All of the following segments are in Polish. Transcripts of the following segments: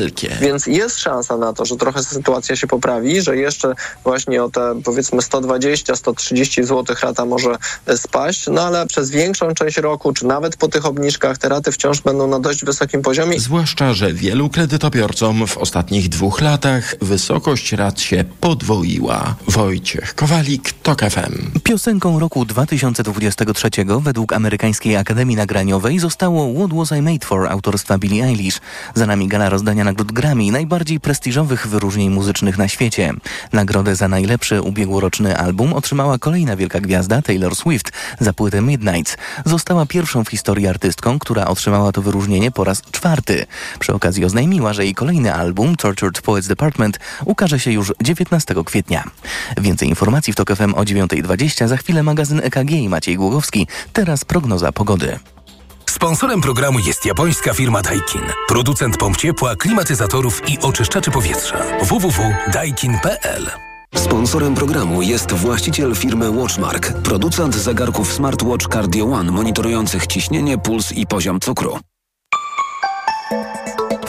niewielkie. Więc jest szansa na to, że trochę sytuacja się poprawi, że jeszcze właśnie o te powiedzmy 120-130 zł rata może spaść, no ale przez większą część roku, czy nawet po tych obniżkach te raty wciąż będą na dość wysokim poziomie. Zwłaszcza, że wielu kredytobiorcom w ostatnich dwóch latach wysokość rat się podwoiła. Wojciech Kowalik, TOK FM. Piosenką roku 2023 według Amerykańskiej Akademii Nagraniowej zostało What Was I Made For autorstwa Billie Eilish. Za nami gala rozdania nagród Grammy, najbardziej prestiżowych wyróżnień muzycznych na świecie. Nagrodę za najlepszy ubiegłoroczny album otrzymała kolejna wielka gwiazda Taylor Swift za płytę Midnight. Została pierwszą w historii artystką, która otrzymała to wyróżnienie po raz czwarty. Przy okazji oznajmiła, że jej kolejny album Tortured Poets Department ukaże się już 19 kwietnia. Więcej informacji w TOK FM o 9.20, za chwilę magazyn EKG i Maciej Głogowski. Teraz prognoza pogody. Sponsorem programu jest japońska firma Daikin. Producent pomp ciepła, klimatyzatorów i oczyszczaczy powietrza. www.daikin.pl Sponsorem programu jest właściciel firmy Watchmark, producent zegarków smartwatch Cardio One monitorujących ciśnienie, puls i poziom cukru.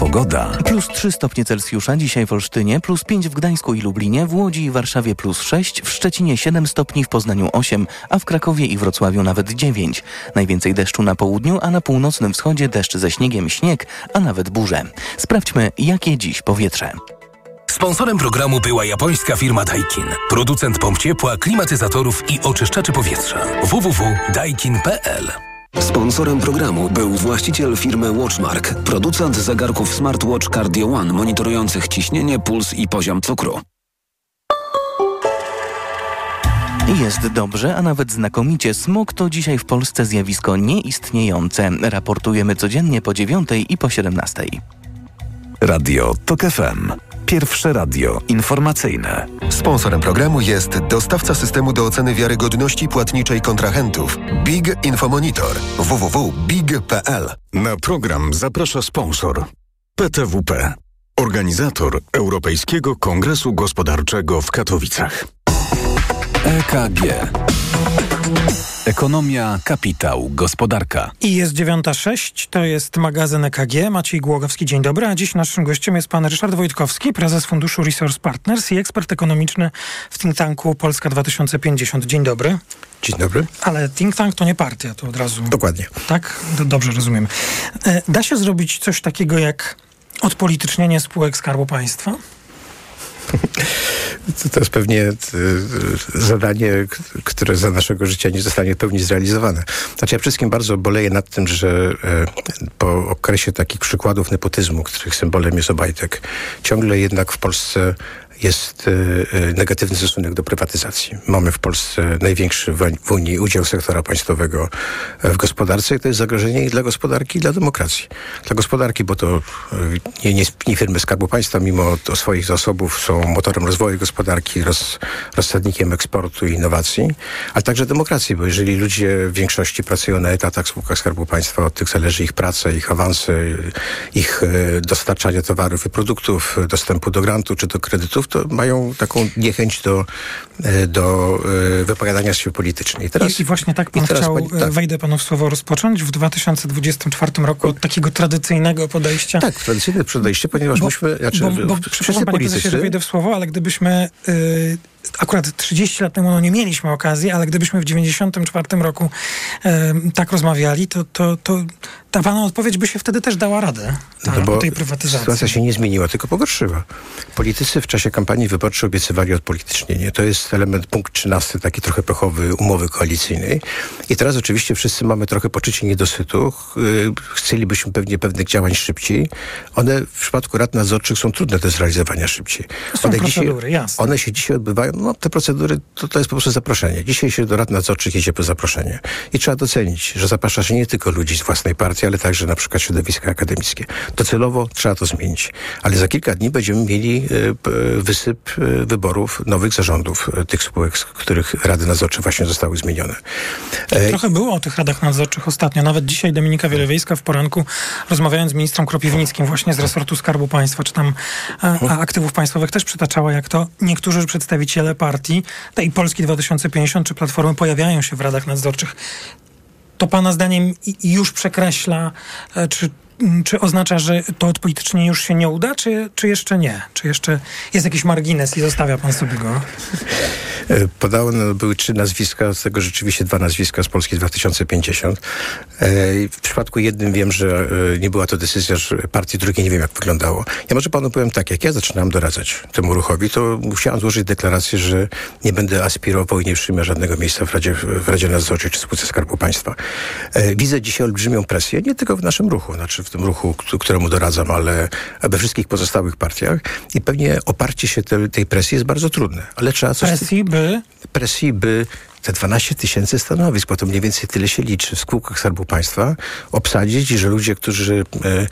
Pogoda. Plus 3 stopnie Celsjusza dzisiaj w Olsztynie, plus 5 w Gdańsku i Lublinie, w Łodzi i Warszawie plus 6, w Szczecinie 7 stopni, w Poznaniu 8, a w Krakowie i Wrocławiu nawet 9. Najwięcej deszczu na południu, a na północnym wschodzie deszcz ze śniegiem, śnieg, a nawet burze. Sprawdźmy, jakie dziś powietrze. Sponsorem programu była japońska firma Daikin. Producent pomp ciepła, klimatyzatorów i oczyszczaczy powietrza. www.daikin.pl Sponsorem programu był właściciel firmy Watchmark, producent zegarków smartwatch Cardio One monitorujących ciśnienie, puls i poziom cukru. Jest dobrze, a nawet znakomicie. Smog to dzisiaj w Polsce zjawisko nieistniejące. Raportujemy codziennie po 9 i po 17. Radio TOK FM. Pierwsze radio informacyjne. Sponsorem programu jest dostawca systemu do oceny wiarygodności płatniczej kontrahentów Big Infomonitor www.big.pl. Na program zaprasza sponsor PTWP, organizator Europejskiego Kongresu Gospodarczego w Katowicach. EKG. Ekonomia, kapitał, gospodarka. I jest 9.06, to jest magazyn EKG. Maciej Głogowski, dzień dobry. A dziś naszym gościem jest pan Ryszard Wojtkowski, prezes Funduszu Resource Partners i ekspert ekonomiczny w think tanku Polska 2050. Dzień dobry. Dzień dobry. Ale think tank to nie partia, to od razu. Dokładnie. Tak? Dobrze rozumiem. E, da się zrobić coś takiego jak odpolitycznienie spółek Skarbu Państwa? To jest pewnie e, zadanie, które za naszego życia nie zostanie pełni zrealizowane. Znaczy ja wszystkim bardzo boleję nad tym, że e, po okresie takich przykładów nepotyzmu, których symbolem jest Obajtek, ciągle jednak w Polsce jest e, negatywny stosunek do prywatyzacji. Mamy w Polsce największy w Unii udział sektora państwowego w gospodarce i to jest zagrożenie i dla gospodarki, i dla demokracji. Dla gospodarki, bo to nie, nie, nie firmy Skarbu Państwa, mimo to swoich zasobów są motorem rozwoju gospodarki, roz, rozsadnikiem eksportu i innowacji, ale także demokracji, bo jeżeli ludzie w większości pracują na etatach w spółkach Skarbu Państwa, od tych zależy ich praca, ich awanse, ich dostarczanie towarów i produktów, dostępu do grantu czy do kredytów, to mają taką niechęć do, do wypowiadania się politycznie. I, teraz, I właśnie tak pan chciał, pani, tak. wejdę panu w słowo, rozpocząć w 2024 roku od takiego tradycyjnego podejścia. Tak, tradycyjne podejście, ponieważ bo, myśmy... Znaczy, bo, bo, przepraszam panie prezesie, że wejdę w słowo, ale gdybyśmy... Yy, akurat 30 lat temu no, nie mieliśmy okazji, ale gdybyśmy w 94 roku e, tak rozmawiali, to, to, to ta pana odpowiedź by się wtedy też dała radę ta, no bo tej prywatyzacji. Sytuacja się nie zmieniła, tylko pogorszyła. Politycy w czasie kampanii wyborczej obiecywali odpolitycznienie. To jest element punkt 13, taki trochę pechowy umowy koalicyjnej. I teraz oczywiście wszyscy mamy trochę poczucie niedosytu. Chcielibyśmy pewnie pewnych działań szybciej. One w przypadku rad nadzorczych są trudne do zrealizowania szybciej. To są one procedury, dzisiaj, jasne. One się dzisiaj odbywają, no te procedury to, to jest po prostu zaproszenie. Dzisiaj się do rad nadzorczych jedzie po zaproszenie. I trzeba docenić, że zaprasza się nie tylko ludzi z własnej partii, ale także na przykład środowiska akademickie. Docelowo trzeba to zmienić. Ale za kilka dni będziemy mieli y, wysyp y, wyborów nowych zarządów y, tych spółek, z których rady nadzorcze właśnie zostały zmienione. Trochę było o tych radach nadzorczych ostatnio. Nawet dzisiaj Dominika Wielewiejska w poranku rozmawiając z ministrem Kropiwnickim właśnie z resortu Skarbu Państwa, czy tam a, a aktywów państwowych też przytaczała, jak to niektórzy przedstawiciele partii, tej Polski 2050 czy Platformy pojawiają się w radach nadzorczych. To pana zdaniem już przekreśla, czy czy oznacza, że to odpolitycznienie już się nie uda, czy, czy jeszcze nie? Czy jeszcze jest jakiś margines i zostawia pan sobie go? E, Podane były trzy nazwiska, z tego rzeczywiście dwa nazwiska z Polski 2050. E, W przypadku jednym wiem, że e, nie była to decyzja partii, drugiej nie wiem, jak wyglądało. Ja może panu powiem tak, jak ja zaczynałem doradzać temu ruchowi, to musiałem złożyć deklarację, że nie będę aspirował i nie przyjmę żadnego miejsca w Radzie, w Radzie Nadzorczej czy Spółce Skarbu Państwa. Widzę dzisiaj olbrzymią presję, nie tylko w naszym ruchu, znaczy w tym ruchu, któremu doradzam, ale we wszystkich pozostałych partiach. I pewnie oparcie się te, tej presji jest bardzo trudne, ale trzeba coś... Presji, by? Presji, by te 12 tysięcy stanowisk, bo to mniej więcej tyle się liczy w spółkach Skarbu Państwa, obsadzić i że ludzie, którzy, e,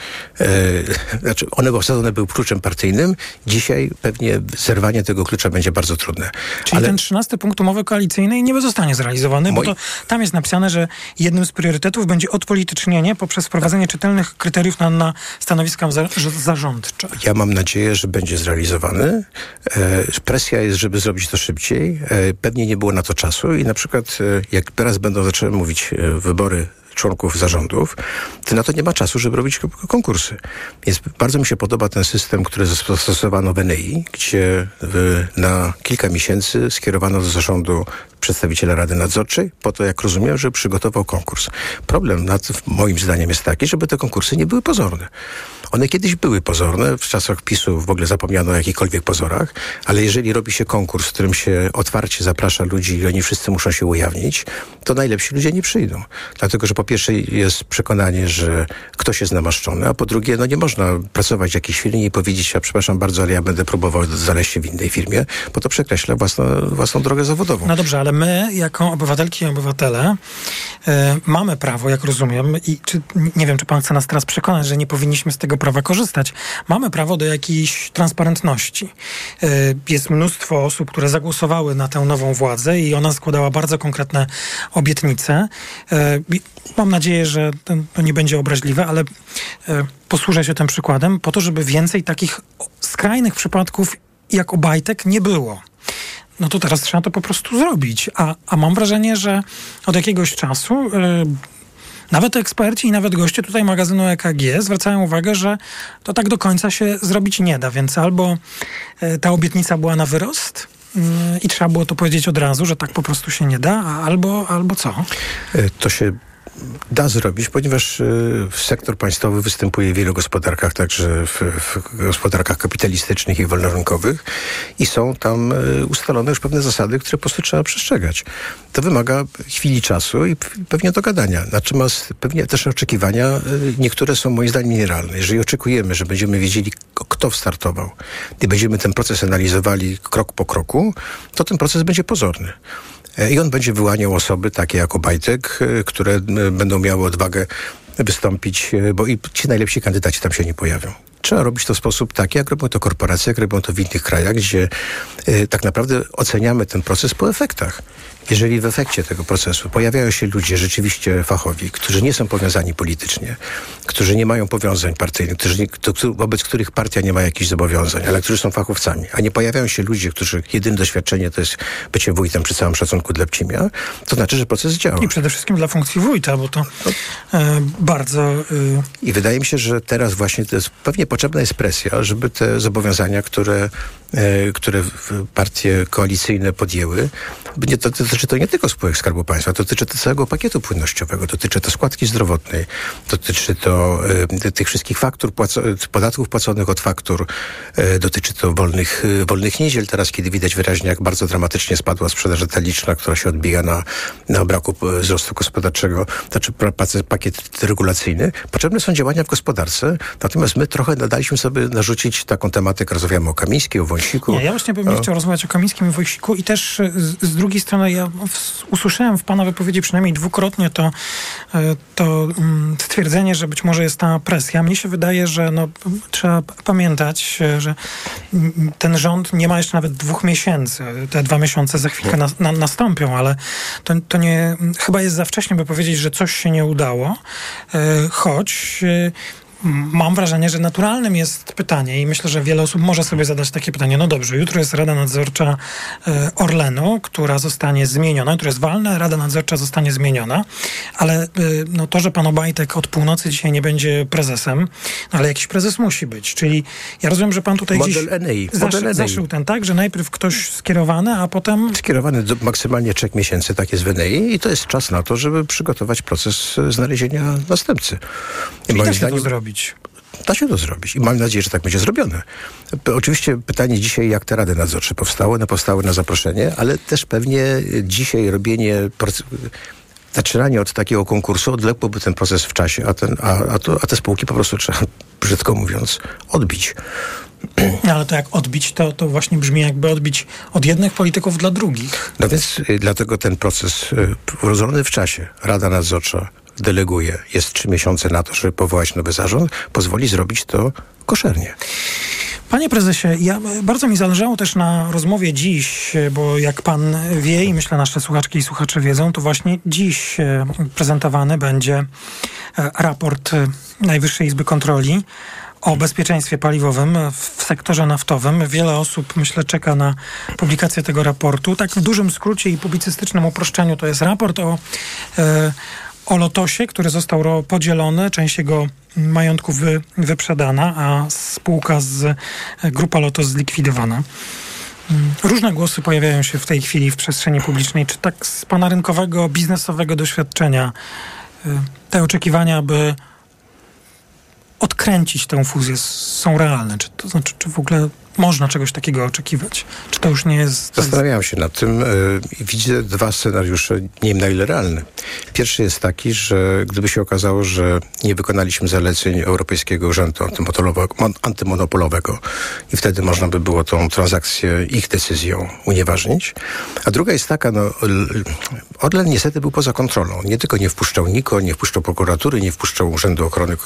e, znaczy one obsadzone były kluczem partyjnym, dzisiaj pewnie zerwanie tego klucza będzie bardzo trudne. Czyli ten 13 punkt umowy koalicyjnej nie zostanie zrealizowany, Moi- bo to tam jest napisane, że jednym z priorytetów będzie odpolitycznienie poprzez wprowadzenie czytelnych kryteriów na, na stanowiska za, zarządcze. Ja mam nadzieję, że będzie zrealizowany. E, presja jest, żeby zrobić to szybciej. E, pewnie nie było na to czasu i na przykład e, jak teraz będą zaczęły mówić e, wybory członków zarządów, to na to nie ma czasu, żeby robić konkursy. Więc bardzo mi się podoba ten system, który zastosowano w NEI, gdzie na kilka miesięcy skierowano do zarządu przedstawiciela Rady Nadzorczej, po to, jak rozumiem, że przygotował konkurs. Problem, nad, moim zdaniem, jest taki, żeby te konkursy nie były pozorne. One kiedyś były pozorne, w czasach PiSu w ogóle zapomniano o jakichkolwiek pozorach, ale jeżeli robi się konkurs, w którym się otwarcie zaprasza ludzi i oni wszyscy muszą się ujawnić, to najlepsi ludzie nie przyjdą. Dlatego, że po pierwsze jest przekonanie, że ktoś jest namaszczony, a po drugie, no nie można pracować w jakiejś firmie i powiedzieć, ja przepraszam bardzo, ale ja będę próbował znaleźć się w innej firmie, bo to przekreśla własną, własną drogę zawodową. No dobrze, ale my, jako obywatelki i obywatele, e, mamy prawo, jak rozumiem, i czy, nie wiem, czy pan chce nas teraz przekonać, że nie powinniśmy z tego prawa korzystać. Mamy prawo do jakiejś transparentności. E, jest mnóstwo osób, które zagłosowały na tę nową władzę i ona składała bardzo konkretne obietnice. E, mam nadzieję, że to, nie będzie obraźliwe, ale e, posłużę się tym przykładem po to, żeby więcej takich skrajnych przypadków jak Obajtek nie było no to teraz trzeba to po prostu zrobić. A, a mam wrażenie, że od jakiegoś czasu nawet eksperci i nawet goście tutaj magazynu EKG zwracają uwagę, że to tak do końca się zrobić nie da, więc albo y, ta obietnica była na wyrost y, i trzeba było to powiedzieć od razu, że tak po prostu się nie da, albo, albo co? E, To się da zrobić, ponieważ e, sektor państwowy występuje w wielu gospodarkach, także w, w gospodarkach kapitalistycznych i wolnorynkowych i są tam e, ustalone już pewne zasady, które po prostu trzeba przestrzegać. To wymaga chwili czasu i pewnie dogadania. Natomiast pewnie też oczekiwania e, niektóre są moim zdaniem nierealne. Jeżeli oczekujemy, że będziemy wiedzieli, kto startował i będziemy ten proces analizowali krok po kroku, to ten proces będzie pozorny. E, I on będzie wyłaniał osoby takie jak Obajtek, e, które będą miały odwagę wystąpić, e, bo i ci najlepsi kandydaci tam się nie pojawią. Trzeba robić to w sposób taki, jak robią to korporacje, jak robią to w innych krajach, gdzie e, tak naprawdę oceniamy ten proces po efektach. Jeżeli w efekcie tego procesu pojawiają się ludzie rzeczywiście fachowi, którzy nie są powiązani politycznie, którzy nie mają powiązań partyjnych, którzy wobec których partia nie ma jakichś zobowiązań, ale którzy są fachowcami, a nie pojawiają się ludzie, których jedyne doświadczenie to jest bycie wójtem przy całym szacunku dla Pcimia, to znaczy, że proces działa. I przede wszystkim dla funkcji wójta, bo to e, bardzo... y, I wydaje mi się, że teraz właśnie to jest, pewnie potrzebna jest presja, żeby te zobowiązania, które, które w- partie koalicyjne podjęły, nie, to, dotyczy to nie tylko spółek Skarbu Państwa, to dotyczy to całego pakietu płynnościowego, dotyczy to składki zdrowotnej, dotyczy to e, tych wszystkich faktur, płaco, podatków płaconych od faktur, e, dotyczy to wolnych, e, wolnych niedziel teraz, kiedy widać wyraźnie, jak bardzo dramatycznie spadła sprzedaż detaliczna, która się odbija na, na braku e, wzrostu gospodarczego, znaczy pakiet regulacyjny. Potrzebne są działania w gospodarce, natomiast my trochę nadaliśmy sobie narzucić taką tematykę, rozmawiamy o Kamińskiej, o Wąsiku. Nie, ja właśnie bym nie chciał rozmawiać o Kamińskim i Wojsiku i też e, z, z drugiej strony ja usłyszałem w pana wypowiedzi przynajmniej dwukrotnie to, e, to mm, stwierdzenie, że być może jest ta presja. Mnie się wydaje, że no, trzeba pamiętać, e, że mm, ten rząd nie ma jeszcze nawet dwóch miesięcy. Te dwa miesiące za chwilkę nas, na, nastąpią, ale to, to nie, chyba jest za wcześnie, by powiedzieć, że coś się nie udało, choć mam wrażenie, że naturalnym jest pytanie i myślę, że wiele osób może sobie zadać takie pytanie. No dobrze, jutro jest Rada Nadzorcza e, Orlenu, która zostanie zmieniona, która jest walna, Rada Nadzorcza zostanie zmieniona, ale e, no to, że pan Obajtek od północy dzisiaj nie będzie prezesem, no ale jakiś prezes musi być, czyli ja rozumiem, że pan tutaj Model dziś NEI, zaszy, NEI. zaszył ten tak, że najpierw ktoś skierowany, a potem Skierowany do maksymalnie trzech miesięcy, tak jest w NEI i to jest czas na to, żeby przygotować proces znalezienia następcy. I da się to zrobić. Da się to zrobić i mam nadzieję, że tak będzie zrobione. Oczywiście pytanie dzisiaj, jak te rady nadzorcze powstały? One powstały na zaproszenie, ale też pewnie dzisiaj robienie, zaczynanie od takiego konkursu odległoby ten proces w czasie, a, ten, a, a, to, a te spółki po prostu trzeba, brzydko mówiąc, odbić. No, ale to jak odbić, to, to właśnie brzmi jakby odbić od jednych polityków dla drugich. No więc y, dlatego ten proces y, rozłożony w czasie, Rada Nadzorcza deleguje, jest trzy miesiące na to, żeby powołać nowy zarząd, pozwoli zrobić to koszernie. Panie prezesie, ja, bardzo mi zależało też na rozmowie dziś, bo jak pan wie i myślę nasze słuchaczki i słuchacze wiedzą, to właśnie dziś e, prezentowany będzie e, raport e, Najwyższej Izby Kontroli o bezpieczeństwie paliwowym w sektorze naftowym. Wiele osób, myślę, czeka na publikację tego raportu. Tak w dużym skrócie i publicystycznym uproszczeniu to jest raport o, o Lotosie, który został podzielony, część jego majątku wy, wyprzedana, a spółka z e, grupa Lotos zlikwidowana. Mm, Różne głosy pojawiają się w tej chwili w przestrzeni publicznej. Czy tak z pana rynkowego, biznesowego doświadczenia y, te oczekiwania, by odkręcić tę fuzję są realne? Czy to znaczy, czy w ogóle można czegoś takiego oczekiwać? Czy to już nie jest... Zastanawiałem się nad tym i widzę dwa scenariusze, nie wiem na ile realne. Pierwszy jest taki, że gdyby się okazało, że nie wykonaliśmy zaleceń Europejskiego Urzędu Antymonopolowego, mon- Antymonopolowego i wtedy można by było tą transakcję ich decyzją unieważnić. A druga jest taka, no, Orlen niestety był poza kontrolą. Nie tylko nie wpuszczał NIKO, nie wpuszczał prokuratury, nie wpuszczał Urzędu Ochrony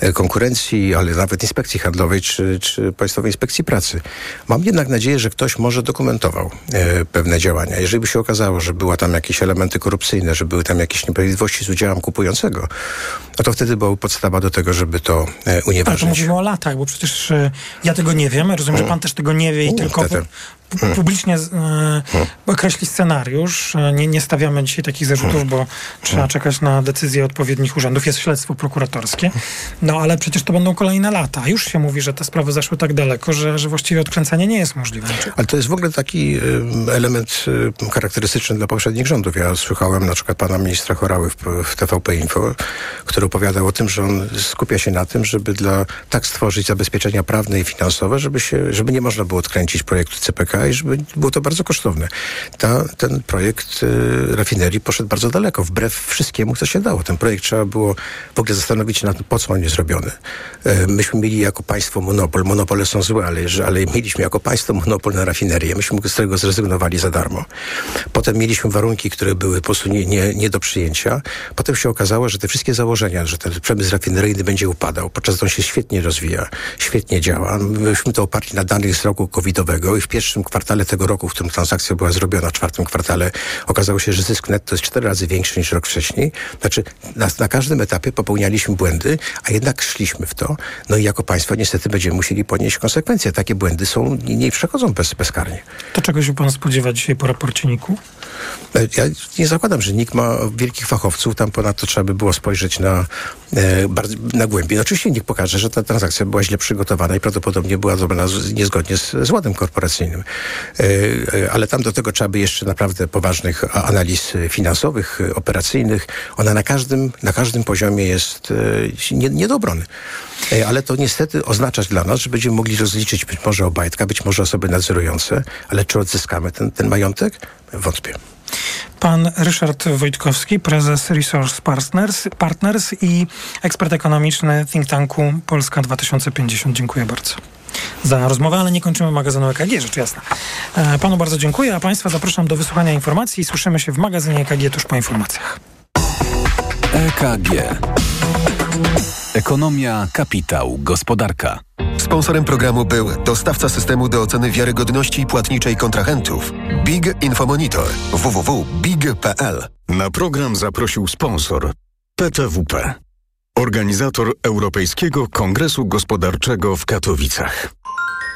e, Konkurencji, ale nawet Inspekcji Handlowej czy, czy Państwowej Inspekcji Pracy. Mam jednak nadzieję, że ktoś może dokumentował e, pewne działania. Jeżeli by się okazało, że były tam jakieś elementy korupcyjne, że były tam jakieś nieprawidłowości z udziałem kupującego, no to wtedy była podstawa do tego, żeby to e, Ale to unieważnić. mówimy o latach, bo przecież e, ja tego nie wiem. Rozumiem, że pan też tego nie wie i U, tylko pu- tete. Pu- publicznie e, określi scenariusz. E, Nie, nie stawiamy dzisiaj takich zarzutów, bo trzeba czekać na decyzje odpowiednich urzędów. Jest śledztwo prokuratorskie. No ale przecież to będą kolejne lata. Już się mówi, że te sprawy zaszły tak daleko, że, że właściwie odkręcenie nie jest możliwe. Ale to jest w ogóle taki ym, element charakterystyczny dla poprzednich rządów. Ja słuchałem na przykład pana ministra Chorały w, w TVP Info, który opowiadał o tym, że on skupia się na tym, żeby dla tak stworzyć zabezpieczenia prawne i finansowe, żeby, się, żeby nie można było odkręcić projektu CPK i żeby było to bardzo kosztowne. Ta, ten projekt y, rafinerii poszedł bardzo daleko, wbrew wszystkiemu, co się dało. Ten projekt trzeba było w ogóle zastanowić się nad tym, po co on jest zrobiony. Y, myśmy mieli jako państwo monopol. Monopole są złe, ale, ale mieliśmy jako państwo monopol na rafinerię. Myśmy z tego zrezygnowali za darmo. Potem mieliśmy warunki, które były po prostu nie, nie, nie do przyjęcia. Potem się okazało, że te wszystkie założenia, że ten przemysł rafineryjny będzie upadał, podczas gdy on się świetnie rozwija, świetnie działa. Myśmy to oparli na danych z roku covidowego i w pierwszym kwartale tego roku, w którym transakcja była zrobiona, w czwartym kwartale, okazało się, że zysk netto jest cztery razy większy niż rok wcześniej. Znaczy, na, na każdym etapie popełnialiśmy błędy, a jednak szliśmy w to. No i jako państwo niestety będziemy musieli ponieść konsekwencje. Takie błędy są, nie, nie przechodzą bez, bezkarnie. To czego się pan spodziewa dzisiaj po raporcie NIK-u? E, Ja nie zakładam, że NIK ma wielkich fachowców, tam ponadto trzeba by było spojrzeć na, e, bardzo, na głębiej. No oczywiście NIK pokaże, że ta transakcja była źle przygotowana i prawdopodobnie była zrobiona niezgodnie z, z ładem korporacyjnym. E, e, ale tam do tego trzeba by jeszcze naprawdę poważnych analiz finansowych, operacyjnych. Ona na każdym, na każdym poziomie jest e, nie, Ale to niestety oznaczać dla nas, że będziemy mogli rozliczyć być może Obajtka, być może osoby nadzorujące, ale czy odzyskamy ten, ten majątek? Wątpię. Pan Ryszard Wojtkowski, prezes Resource Partners, Partners i ekspert ekonomiczny think tanku Polska 2050. Dziękuję bardzo za rozmowę, ale nie kończymy magazynu EKG, rzecz jasna. E, Panu bardzo dziękuję, a Państwa zapraszam do wysłuchania informacji i słyszymy się w magazynie EKG tuż po informacjach. EKG. Ekonomia, kapitał, gospodarka. Sponsorem programu był dostawca systemu do oceny wiarygodności płatniczej kontrahentów Big Infomonitor www.big.pl Na program zaprosił sponsor PTWP. Organizator Europejskiego Kongresu Gospodarczego w Katowicach.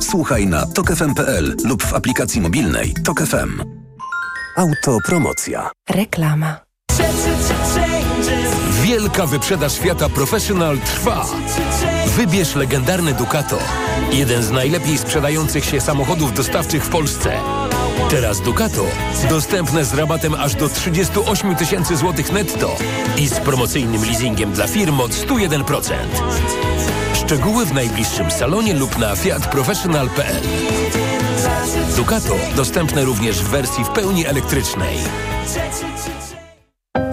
Słuchaj na tokefm.pl lub w aplikacji mobilnej Tok FM. Autopromocja. Reklama. Wielka wyprzedaż Fiata Professional trwa. Wybierz legendarny Ducato. Jeden z najlepiej sprzedających się samochodów dostawczych w Polsce. Teraz Ducato dostępne z rabatem aż do 38 tysięcy złotych netto i z promocyjnym leasingiem dla firm od 101%. Szczegóły w najbliższym salonie lub na fiatprofessional.pl. Ducato dostępne również w wersji w pełni elektrycznej.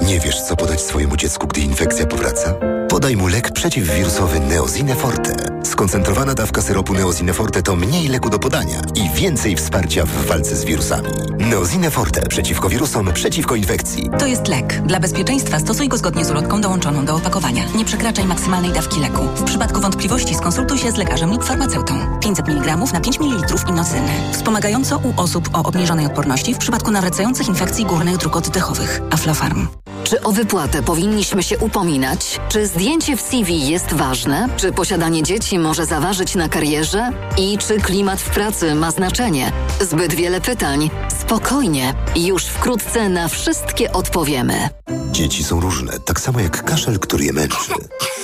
Nie wiesz, co podać swojemu dziecku, gdy infekcja powraca? Podaj mu lek przeciwwirusowy Neozine Forte. Skoncentrowana dawka syropu Neozine Forte to mniej leku do podania i więcej wsparcia w walce z wirusami. Neozine Forte przeciwko wirusom, przeciwko infekcji. To jest lek. Dla bezpieczeństwa stosuj go zgodnie z ulotką dołączoną do opakowania. Nie przekraczaj maksymalnej dawki leku. W przypadku wątpliwości skonsultuj się z lekarzem lub farmaceutą. 500 mg na 5 ml inocyny. Wspomagająco u osób o obniżonej odporności w przypadku nawracających infekcji górnych dróg oddechowych. Aflofarm. Czy o wypłatę powinniśmy się upominać? Czy zdjęcie w CV jest ważne? Czy posiadanie dzieci może zaważyć na karierze? I czy klimat w pracy ma znaczenie? Zbyt wiele pytań. Spokojnie. Już wkrótce na wszystkie odpowiemy. Dzieci są różne, tak samo jak kaszel, który je męczy.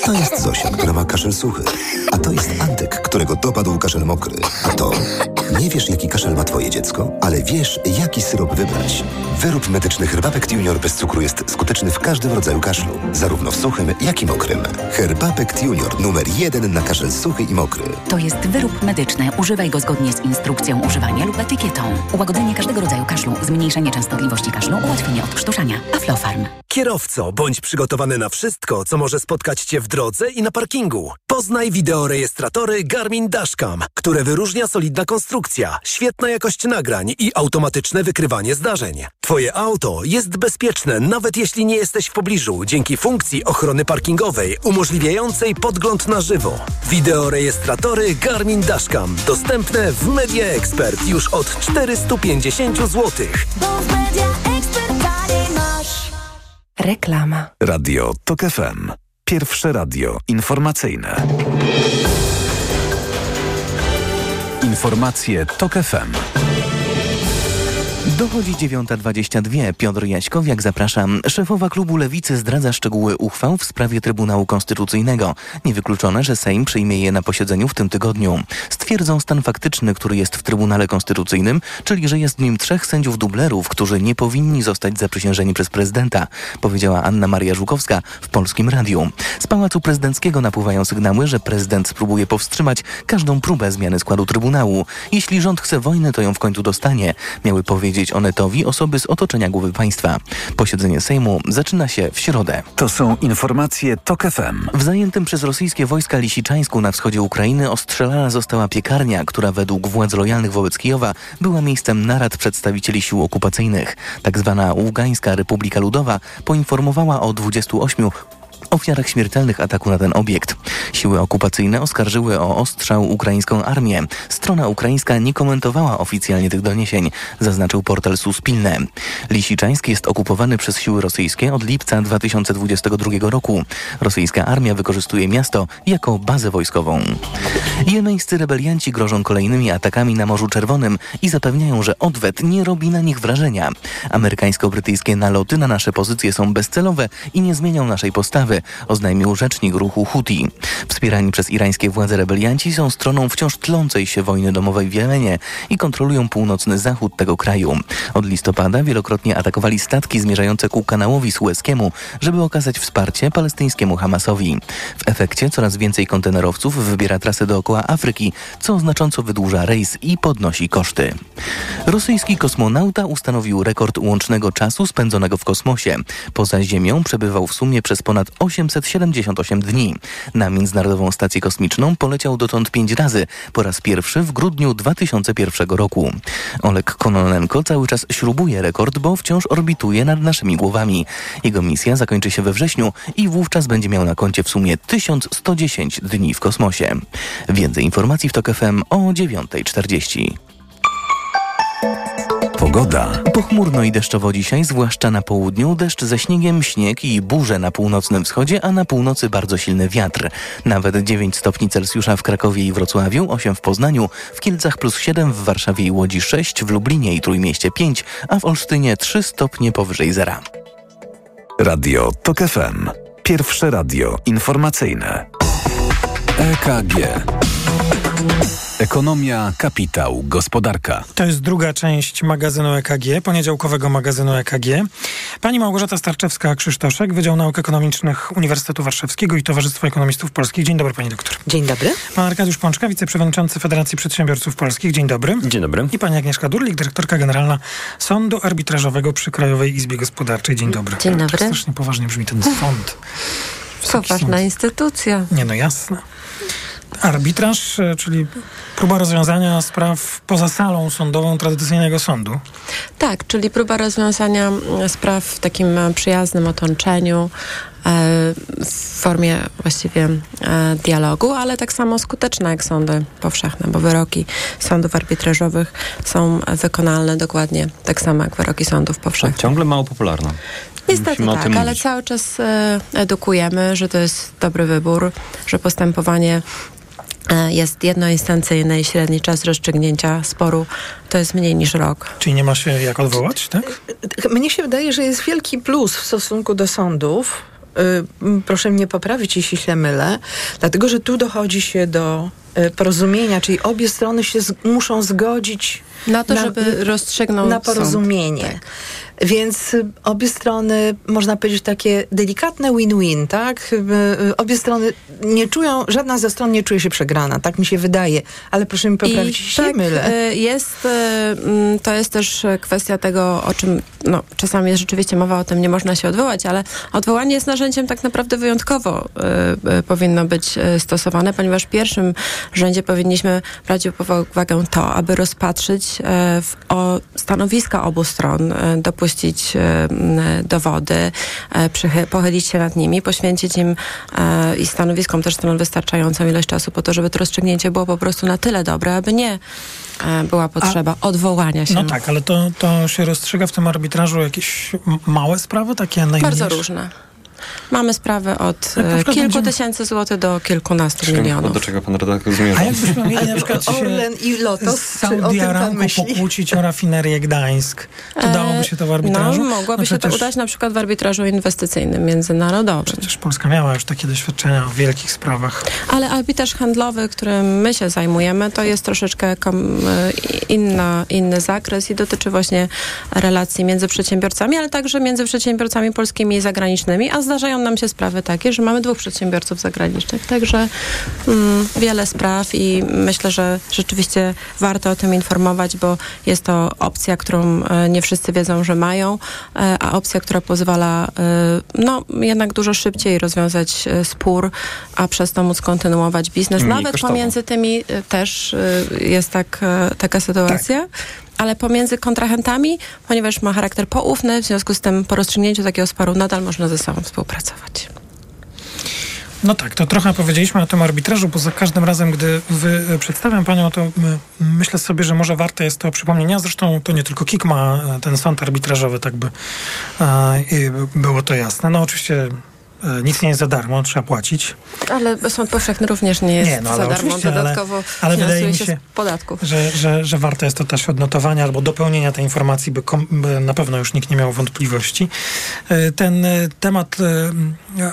To jest Zosia, która ma kaszel suchy. A to jest Antek, którego dopadł kaszel mokry. A to... Nie wiesz, jaki kaszel ma twoje dziecko, ale wiesz, jaki syrop wybrać. Wyrób medyczny Herbapekt Junior bez cukru jest skuteczny w każdym rodzaju kaszlu, zarówno w suchym, jak i mokrym. Herbapekt Junior numer jeden na kaszel suchy i mokry. To jest wyrób medyczny. Używaj go zgodnie z instrukcją używania lub etykietą. Ułagodzenie każdego rodzaju kaszlu, zmniejszenie częstotliwości kaszlu, ułatwienie odkrztuszania. Aflofarm. Kierowco, bądź przygotowany na wszystko, co może spotkać Cię w drodze i na parkingu. Poznaj wideorejestratory Garmin Dashcam, które wyróżnia solidna konstrukcja, świetna jakość nagrań i automatyczne wykrywanie zdarzeń. Twoje auto jest bezpieczne, nawet jeśli nie jesteś w pobliżu, dzięki funkcji ochrony parkingowej umożliwiającej podgląd na żywo. Wideorejestratory Garmin Dashcam dostępne w Media Expert już od 450 zł. Reklama. Radio Tok FM. Pierwsze radio informacyjne. Informacje Tok FM. Dochodzi 9.22. Piotr Jaśkowiak, zapraszam. Szefowa klubu Lewicy zdradza szczegóły uchwał w sprawie Trybunału Konstytucyjnego. Niewykluczone, że Sejm przyjmie je na posiedzeniu w tym tygodniu. Stwierdzą stan faktyczny, który jest w Trybunale Konstytucyjnym, czyli że jest w nim trzech sędziów dublerów, którzy nie powinni zostać zaprzysiężeni przez prezydenta, powiedziała Anna Maria Żukowska w Polskim Radiu. Z Pałacu Prezydenckiego napływają sygnały, że prezydent spróbuje powstrzymać każdą próbę zmiany składu Trybunału. Jeśli rząd chce wojny, to ją w końcu dostanie, miały powiedzieć Onetowi osoby z otoczenia głowy państwa. Posiedzenie Sejmu zaczyna się w środę. To są informacje TOK FM. W zajętym przez rosyjskie wojska Lisiczańsku na wschodzie Ukrainy ostrzelana została piekarnia, która według władz lojalnych wobec Kijowa była miejscem narad przedstawicieli sił okupacyjnych. Tak zwana Ługańska Republika Ludowa poinformowała o 28 ofiarach śmiertelnych ataku na ten obiekt. Siły okupacyjne oskarżyły o ostrzał ukraińską armię. Strona ukraińska nie komentowała oficjalnie tych doniesień, zaznaczył portal Suspilne. Lisiczańsk jest okupowany przez siły rosyjskie od lipca 2022 roku. Rosyjska armia wykorzystuje miasto jako bazę wojskową. Jemeńscy rebelianci grożą kolejnymi atakami na Morzu Czerwonym i zapewniają, że odwet nie robi na nich wrażenia. Amerykańsko-brytyjskie naloty na nasze pozycje są bezcelowe i nie zmienią naszej postawy, oznajmił rzecznik ruchu Houthi. Wspierani przez irańskie władze rebelianci są stroną wciąż tlącej się wojny domowej w Jemenie i kontrolują północny zachód tego kraju. Od listopada wielokrotnie atakowali statki zmierzające ku kanałowi sueskiemu, żeby okazać wsparcie palestyńskiemu Hamasowi. W efekcie coraz więcej kontenerowców wybiera trasę dookoła Afryki, co znacząco wydłuża rejs i podnosi koszty. Rosyjski kosmonauta ustanowił rekord łącznego czasu spędzonego w kosmosie. Poza Ziemią przebywał w sumie przez ponad 8 878 dni. Na Międzynarodową Stację Kosmiczną poleciał dotąd pięć razy, po raz pierwszy w grudniu 2001 roku. Oleg Kononenko cały czas śrubuje rekord, bo wciąż orbituje nad naszymi głowami. Jego misja zakończy się we wrześniu i wówczas będzie miał na koncie w sumie 1110 dni w kosmosie. Więcej informacji w TOK FM o 9.40. Pogoda. Pochmurno i deszczowo dzisiaj, zwłaszcza na południu, deszcz ze śniegiem, śnieg i burze na północnym wschodzie, a na północy bardzo silny wiatr. Nawet 9 stopni Celsjusza w Krakowie i Wrocławiu, 8 w Poznaniu, w Kielcach plus 7, w Warszawie i Łodzi 6, w Lublinie i Trójmieście 5, a w Olsztynie 3 stopnie powyżej zera. Radio TOK FM. Pierwsze radio informacyjne. EKG. Ekonomia, kapitał, gospodarka. To jest druga część magazynu EKG, poniedziałkowego magazynu EKG. Pani Małgorzata Starczewska-Krzysztoszek, Wydział Nauk Ekonomicznych Uniwersytetu Warszawskiego i Towarzystwo Ekonomistów Polskich. Dzień dobry, pani doktor. Dzień dobry. Pan Arkadiusz Pączka, wiceprzewodniczący Federacji Przedsiębiorców Polskich. Dzień dobry. Dzień dobry. I pani Agnieszka Durlik, dyrektorka generalna Sądu Arbitrażowego przy Krajowej Izbie Gospodarczej. Dzień dobry. Dzień dobry. Strasznie poważnie brzmi ten sąd. Poważna instytucja. Nie no, jasne. Arbitraż, e, czyli próba rozwiązania spraw poza salą sądową tradycyjnego sądu. Tak, czyli próba rozwiązania spraw w takim e, przyjaznym otoczeniu, e, w formie właściwie dialogu, ale tak samo skuteczna jak sądy powszechne, bo wyroki sądów arbitrażowych są wykonalne dokładnie tak samo jak wyroki sądów powszechnych. Ciągle mało popularna. Niestety tak, ale cały czas edukujemy, że to jest dobry wybór, że postępowanie jest jednoinstancyjne i średni czas rozstrzygnięcia sporu to jest mniej niż rok. Czyli nie ma się jak odwołać, tak? Mnie się wydaje, że jest wielki plus w stosunku do sądów. Proszę mnie poprawić, jeśli się mylę, dlatego że tu dochodzi się do porozumienia, czyli obie strony się z, muszą zgodzić na to, na, żeby rozstrzygnąć na porozumienie. Tak. Więc obie strony, można powiedzieć, takie delikatne win-win, tak? Obie strony nie czują, żadna ze stron nie czuje się przegrana, tak mi się wydaje. Ale proszę mi poprawić, tak, się mylę. Jest, to jest też kwestia tego, o czym no, czasami jest rzeczywiście mowa o tym, nie można się odwołać, ale odwołanie jest narzędziem tak naprawdę wyjątkowo powinno być stosowane, ponieważ w pierwszym rzędzie powinniśmy brać pod uwagę to, aby rozpatrzyć w, o stanowiska obu stron, dopuścić puścić e, dowody, e, pochylić się nad nimi, poświęcić im e, i stanowiskom też stron wystarczającą ilość czasu po to, żeby to rozstrzygnięcie było po prostu na tyle dobre, aby nie była potrzeba A, odwołania się. No tak, ale to, to się rozstrzyga w tym arbitrażu jakieś małe sprawy, takie najmniejsze? Bardzo różne. Mamy sprawy od e, kilku będziemy... tysięcy złotych do kilkunastu Czekam, milionów. Do czego pan redaktor zmierza? A jakbyśmy mieli na przykład Orlen i Lotos, z Saudi Aramco pokłócić o rafinerię Gdańsk, to e, dałoby się to w arbitrażu? No, mogłoby no się to udać na przykład w arbitrażu inwestycyjnym międzynarodowym. Przecież Polska miała już takie doświadczenia w wielkich sprawach. Ale arbitraż handlowy, którym my się zajmujemy, to jest troszeczkę e, inna, inny zakres i dotyczy właśnie relacji między przedsiębiorcami, ale także między przedsiębiorcami polskimi i zagranicznymi, a zdarzają nam się sprawy takie, że mamy dwóch przedsiębiorców zagranicznych, także mm, wiele spraw i myślę, że rzeczywiście warto o tym informować, bo jest to opcja, którą e, nie wszyscy wiedzą, że mają, e, a opcja, która pozwala e, no, jednak dużo szybciej rozwiązać spór, a przez to móc kontynuować biznes. Mniej Nawet kosztowo. pomiędzy tymi też jest tak, taka sytuacja. Tak ale pomiędzy kontrahentami, ponieważ ma charakter poufny, w związku z tym po rozstrzygnięciu takiego sporu nadal można ze sobą współpracować. No tak, to trochę powiedzieliśmy o tym arbitrażu, bo za każdym razem, gdy e, przedstawiam panią, to my, myślę sobie, że może warte jest to przypomnienia. Zresztą to nie tylko KIK ma e, ten sąd arbitrażowy, tak by e, było to jasne. No oczywiście nic nie jest za darmo, trzeba płacić. Ale sąd powszechny również nie jest nie, no, za darmo, dodatkowo ale, ale wydaje mi się, się podatków. Że, że, że warto jest to też odnotowania albo dopełnienia tej informacji, by, kom, by na pewno już nikt nie miał wątpliwości. E, ten e, temat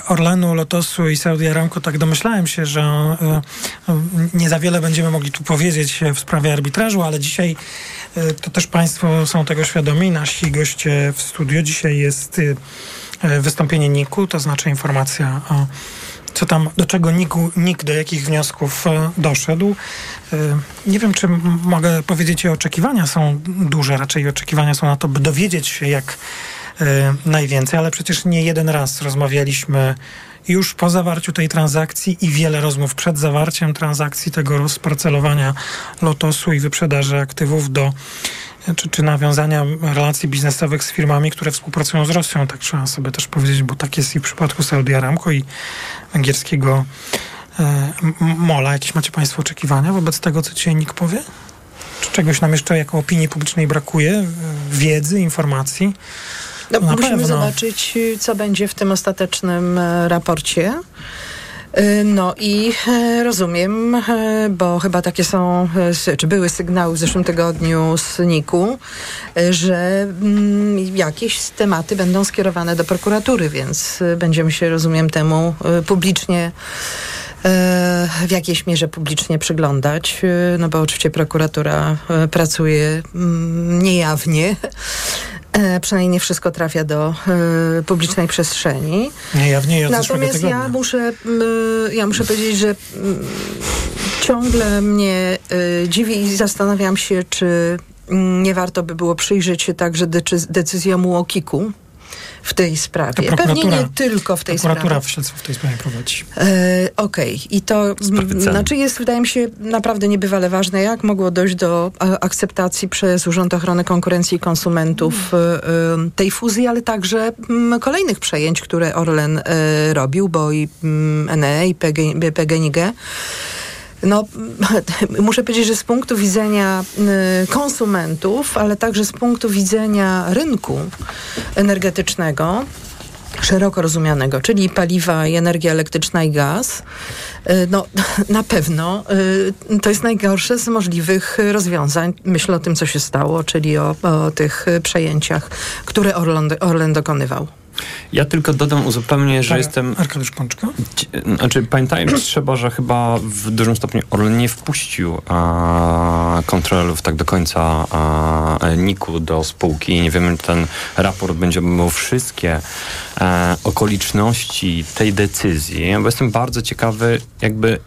Orlenu, Lotosu i Saudi Aramco, tak domyślałem się, że nie za wiele będziemy mogli tu powiedzieć w sprawie arbitrażu, ale dzisiaj to też Państwo są tego świadomi. Nasi goście w studio dzisiaj jest E, wystąpienie NIK-u, to znaczy informacja o co tam, do czego NIK, NIK do jakich wniosków e, doszedł. E, nie wiem, czy mogę powiedzieć, że oczekiwania są duże, raczej oczekiwania są na to, by dowiedzieć się jak najwięcej, ale przecież nie jeden raz rozmawialiśmy już po zawarciu tej transakcji i wiele rozmów przed zawarciem transakcji tego rozparcelowania lotosu i wyprzedaży aktywów do czy, czy nawiązania relacji biznesowych z firmami, które współpracują z Rosją, tak trzeba sobie też powiedzieć, bo tak jest i w przypadku Saudi Aramco i węgierskiego e, Mola. Jakieś macie Państwo oczekiwania wobec tego, co dzisiaj NIK powie? Czy czegoś nam jeszcze jako opinii publicznej brakuje? Wiedzy, informacji? No, musimy pewno. zobaczyć, co będzie w tym ostatecznym e, raporcie. E, no i e, rozumiem, bo chyba takie są, czy były sygnały w zeszłym tygodniu z NIK-u, że mm, jakieś tematy będą skierowane do prokuratury, więc będziemy się, rozumiem, temu publicznie w jakiejś mierze publicznie przyglądać, no bo oczywiście prokuratura pracuje mm, niejawnie. E, przynajmniej nie wszystko trafia do e, publicznej przestrzeni. Niejawnie od Natomiast ja muszę, ja muszę powiedzieć, że ciągle mnie e, dziwi i zastanawiam się, czy nie warto by było przyjrzeć się także decyzjom UOKiK-u w tej sprawie. Pewnie nie tylko w tej prokuratura sprawie. Prokuratura w tej sprawie prowadzi. E, Okej. Okay. I to znaczy jest, wydaje mi się, naprawdę niebywale ważne, jak mogło dojść do akceptacji przez Urząd Ochrony Konkurencji i Konsumentów mm. tej fuzji, ale także m, kolejnych przejęć, które Orlen e, robił, bo i m, NE i PG, PGNiG no, muszę powiedzieć, że z punktu widzenia y, konsumentów, ale także z punktu widzenia rynku energetycznego, szeroko rozumianego, czyli paliwa i energia elektryczna i gaz, y, no na pewno y, to jest najgorsze z możliwych rozwiązań. Myślę o tym, co się stało, czyli o, o tych przejęciach, które Orlen, Orlen dokonywał. Ja tylko dodam, uzupełnię, że jestem... Arkadiusz Pączka? Znaczy, pamiętajmy, trzeba, że chyba w dużym stopniu Orlen nie wpuścił a, kontrolerów tak do końca a, NIK-u do spółki. Nie wiemy, czy ten raport będzie miał wszystkie a, e, okoliczności tej decyzji, bo jestem bardzo ciekawy, jakby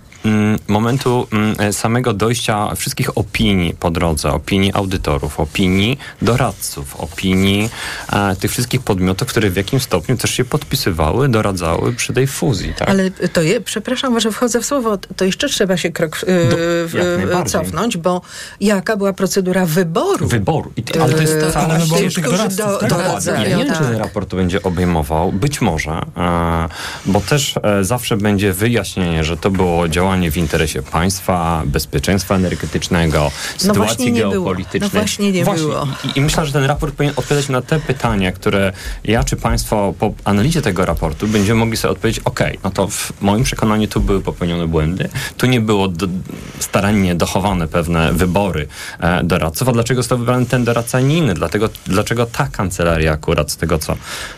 momentu mm, e, samego dojścia wszystkich opinii po drodze, opinii audytorów, opinii doradców, opinii e, tych wszystkich podmiotów, które w jakimś stopniu też się podpisywały, doradzały przy tej fuzji. Tak? Ale to je, przepraszam, że wchodzę w słowo, to jeszcze trzeba się krok Do, cofnąć, bo jaka była procedura wyboru? Wyboru. I, ale to jest yy, ale wyboru tych doradców, do, tak? Ja nie wiem, czy ten raport to będzie obejmował. Być może, e, bo też e, zawsze będzie wyjaśnienie, że to było działanie działanie w interesie państwa, bezpieczeństwa energetycznego, no sytuacji geopolitycznej. No właśnie nie właśnie. było. I, I, myślę, że ten raport powinien odpowiadać na te pytania, które ja czy państwo po analizie tego raportu będziemy mogli sobie odpowiedzieć, ok, no to w moim przekonaniu tu były popełnione błędy, tu nie było do, starannie dochowane pewne wybory e, doradców, a dlaczego został wybrany ten doradca, nie inny? Dlatego, dlaczego ta kancelaria akurat, z tego co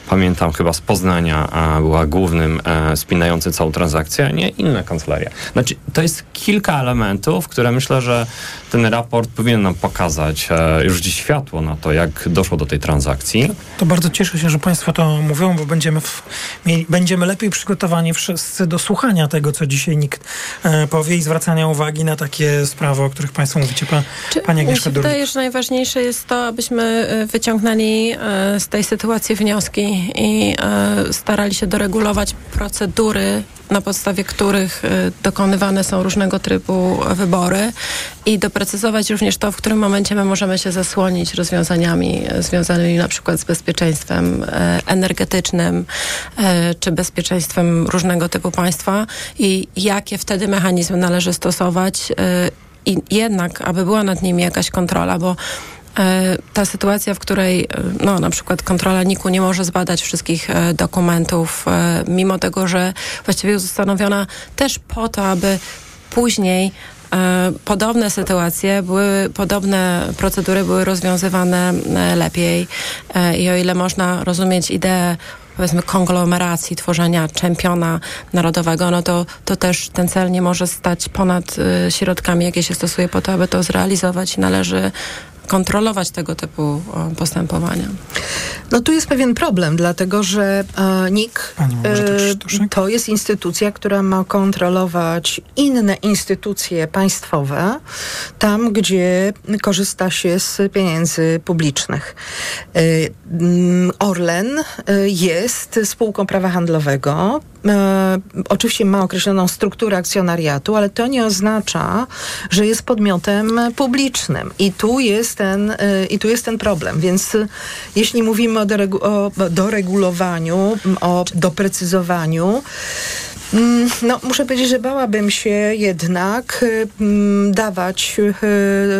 pamiętam chyba z Poznania, a, była głównym e, spinającym całą transakcję, a nie inna kancelaria. Znaczy, to jest kilka elementów, które myślę, że ten raport powinien nam pokazać e, już dziś światło na to, jak doszło do tej transakcji. To bardzo cieszę się, że Państwo to mówią, bo będziemy, w, mieli, będziemy lepiej przygotowani wszyscy do słuchania tego, co dzisiaj nikt e, powie i zwracania uwagi na takie sprawy, o których Państwo mówicie. Pa, Czy, Pani Agnieszka się wydaje, że najważniejsze jest to, abyśmy e, wyciągnęli e, z tej sytuacji wnioski i e, starali się doregulować procedury na podstawie których y, dokonywane są różnego typu wybory i doprecyzować również to, w którym momencie my możemy się zasłonić rozwiązaniami związanymi na przykład z bezpieczeństwem y, energetycznym y, czy bezpieczeństwem różnego typu państwa i jakie wtedy mechanizmy należy stosować i jednak, aby była nad nimi jakaś kontrola, bo ta sytuacja, w której e, no, na przykład kontrola NIK-u nie może zbadać wszystkich e, dokumentów, mimo tego, że właściwie jest ustanowiona też po to, aby później podobne sytuacje, były, podobne procedury były rozwiązywane lepiej. I o ile można rozumieć ideę powiedzmy konglomeracji, tworzenia czempiona narodowego, no to, to też ten cel nie może stać ponad środkami, jakie się stosuje po to, aby to zrealizować należy kontrolować tego typu postępowania? No tu jest pewien problem, dlatego że e, NIK e, to jest instytucja, która ma kontrolować inne instytucje państwowe tam, gdzie korzysta się z pieniędzy publicznych. E, Orlen e, jest spółką prawa handlowego, e, oczywiście ma określoną strukturę akcjonariatu, ale to nie oznacza, że jest podmiotem publicznym. I tu jest ten, e, i tu jest ten problem. Więc e, jeśli mówimy o, doregu o doregulowaniu, o doprecyzowaniu, no, muszę powiedzieć, że bałabym się jednak mm, dawać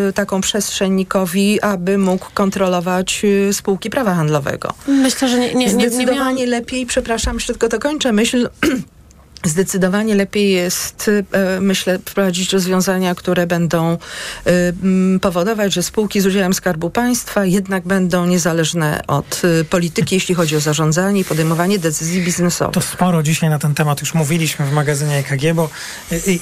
y, taką przestrzeń Nikowi, aby mógł kontrolować y, spółki prawa handlowego. Myślę, że nie, nie, nie, Zdecydowanie nie miałam... lepiej, przepraszam, jeszcze tylko dokończę myśl. Zdecydowanie lepiej jest, e, myślę, wprowadzić rozwiązania, które będą e, powodować, że spółki z udziałem Skarbu Państwa jednak będą niezależne od e, polityki, jeśli chodzi o zarządzanie i podejmowanie decyzji biznesowych. To sporo dzisiaj na ten temat już mówiliśmy w magazynie EKG, bo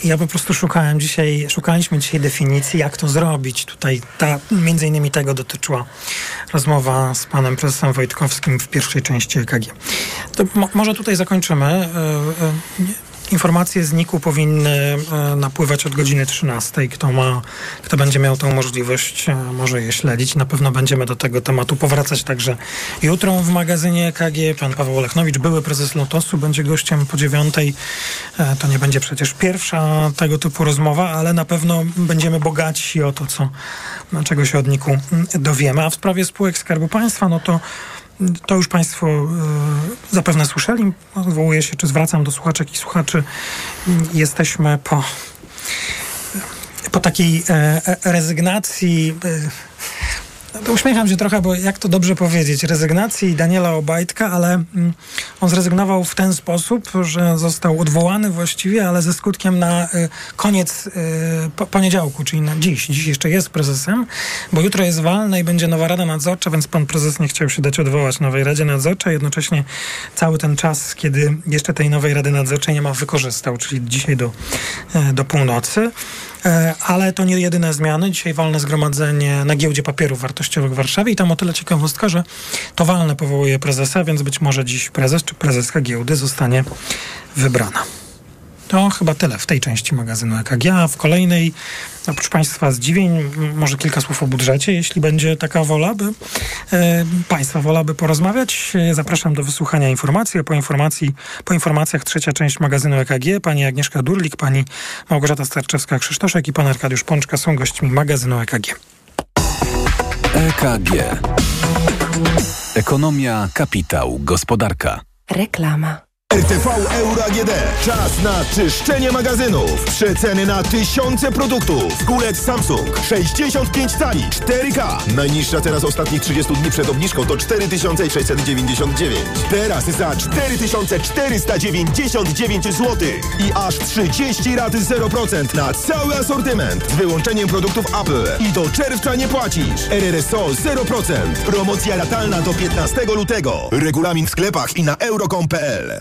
ja po prostu szukałem dzisiaj, szukaliśmy dzisiaj definicji, jak to zrobić. Tutaj ta, między innymi tego dotyczyła rozmowa z panem prezesem Wojtkowskim w pierwszej części EKG. To mo, może tutaj zakończymy. Informacje z NIK-u powinny e, napływać od godziny 13. Kto ma, kto będzie miał tą możliwość, e, może je śledzić. Na pewno będziemy do tego tematu powracać także jutro w magazynie EKG. Pan Paweł Olechnowicz, były prezes Lotosu, będzie gościem po dziewiątej. E, to nie będzie przecież pierwsza tego typu rozmowa, ale na pewno będziemy bogaci o to, co, czego się od NIK-u mm, dowiemy. A w sprawie spółek Skarbu Państwa, no to to już Państwo e, zapewne słyszeli. Odwołuję się, czy zwracam do słuchaczek i słuchaczy. Jesteśmy po, po takiej e, e, rezygnacji. Uśmiecham się trochę, bo jak to dobrze powiedzieć, rezygnacji Daniela Obajtka, ale mm, on zrezygnował w ten sposób, że został odwołany właściwie, ale ze skutkiem na y, koniec y, poniedziałku, czyli na dziś. Dziś jeszcze jest prezesem, bo jutro jest walne i będzie nowa Rada Nadzorcza, więc pan prezes nie chciał się dać odwołać nowej Radzie Nadzorczej. Jednocześnie cały ten czas, kiedy jeszcze tej nowej Rady Nadzorczej nie ma, wykorzystał, czyli dzisiaj do, y, do północy. E, ale to nie jedyne zmiany. Dzisiaj walne zgromadzenie na giełdzie papierów w Warszawie i tam o tyle ciekawostka, że to walne powołuje prezesa, więc być może dziś prezes czy prezeska giełdy zostanie wybrana. To chyba tyle w tej części magazynu EKG, a w kolejnej, oprócz Państwa zdziwień, może kilka słów o budżecie, jeśli będzie taka wola, by e, Państwa wola, by porozmawiać. Zapraszam do wysłuchania informacji, po, informacji, po informacjach trzecia część magazynu EKG. Pani Agnieszka Durlik, Pani Małgorzata Starczewska-Krzysztoszek i Pan Arkadiusz Pączka są gośćmi magazynu EKG. EKG. Ekonomia, kapitał, gospodarka. Reklama. RTV Euro AGD. Czas na czyszczenie magazynów. Przeceny na tysiące produktów. Kulec Samsung 65 cali 4K. Najniższa teraz ostatnich 30 dni przed obniżką to 4699. Teraz za 4499 zł. I aż 30 rat 0% na cały asortyment. Z wyłączeniem produktów Apple. I do czerwca nie płacisz. RRSO 0%. Promocja latalna do 15 lutego. Regulamin w sklepach i na euro.com.pl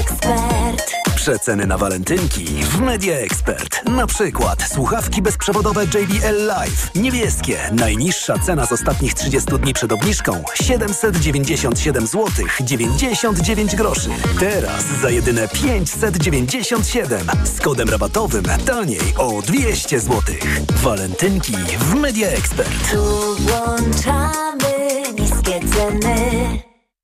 Expert. Przeceny na walentynki w Media Expert. Na przykład słuchawki bezprzewodowe JBL Live. Niebieskie. Najniższa cena z ostatnich 30 dni przed obniżką 797 zł 99 groszy. Teraz za jedyne 597 z kodem rabatowym taniej o 200 zł. Walentynki w Media Expert. Tu włączamy niskie ceny.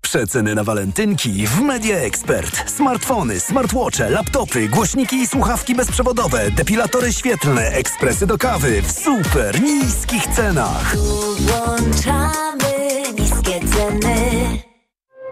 Przeceny na walentynki w Media Expert. Smartfony, smartwatche, laptopy, głośniki i słuchawki bezprzewodowe, depilatory świetlne, ekspresy do kawy w super niskich cenach. Tu włączamy niskie ceny.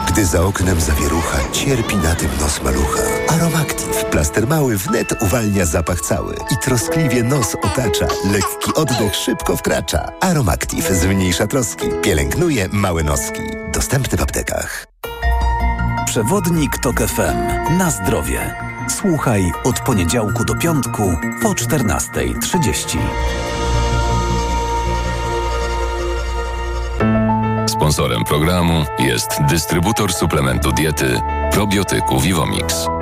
Gdy za oknem zawierucha, cierpi na tym nos malucha. Aromactive, plaster mały wnet uwalnia zapach cały i troskliwie nos otacza. Lekki oddech szybko wkracza. Aromactive zmniejsza troski, pielęgnuje małe noski. Dostępny w aptekach. Przewodnik TOK FM. Na zdrowie. Słuchaj od poniedziałku do piątku po 14.30. Sponsorem programu jest dystrybutor suplementu diety probiotyku Vivomix.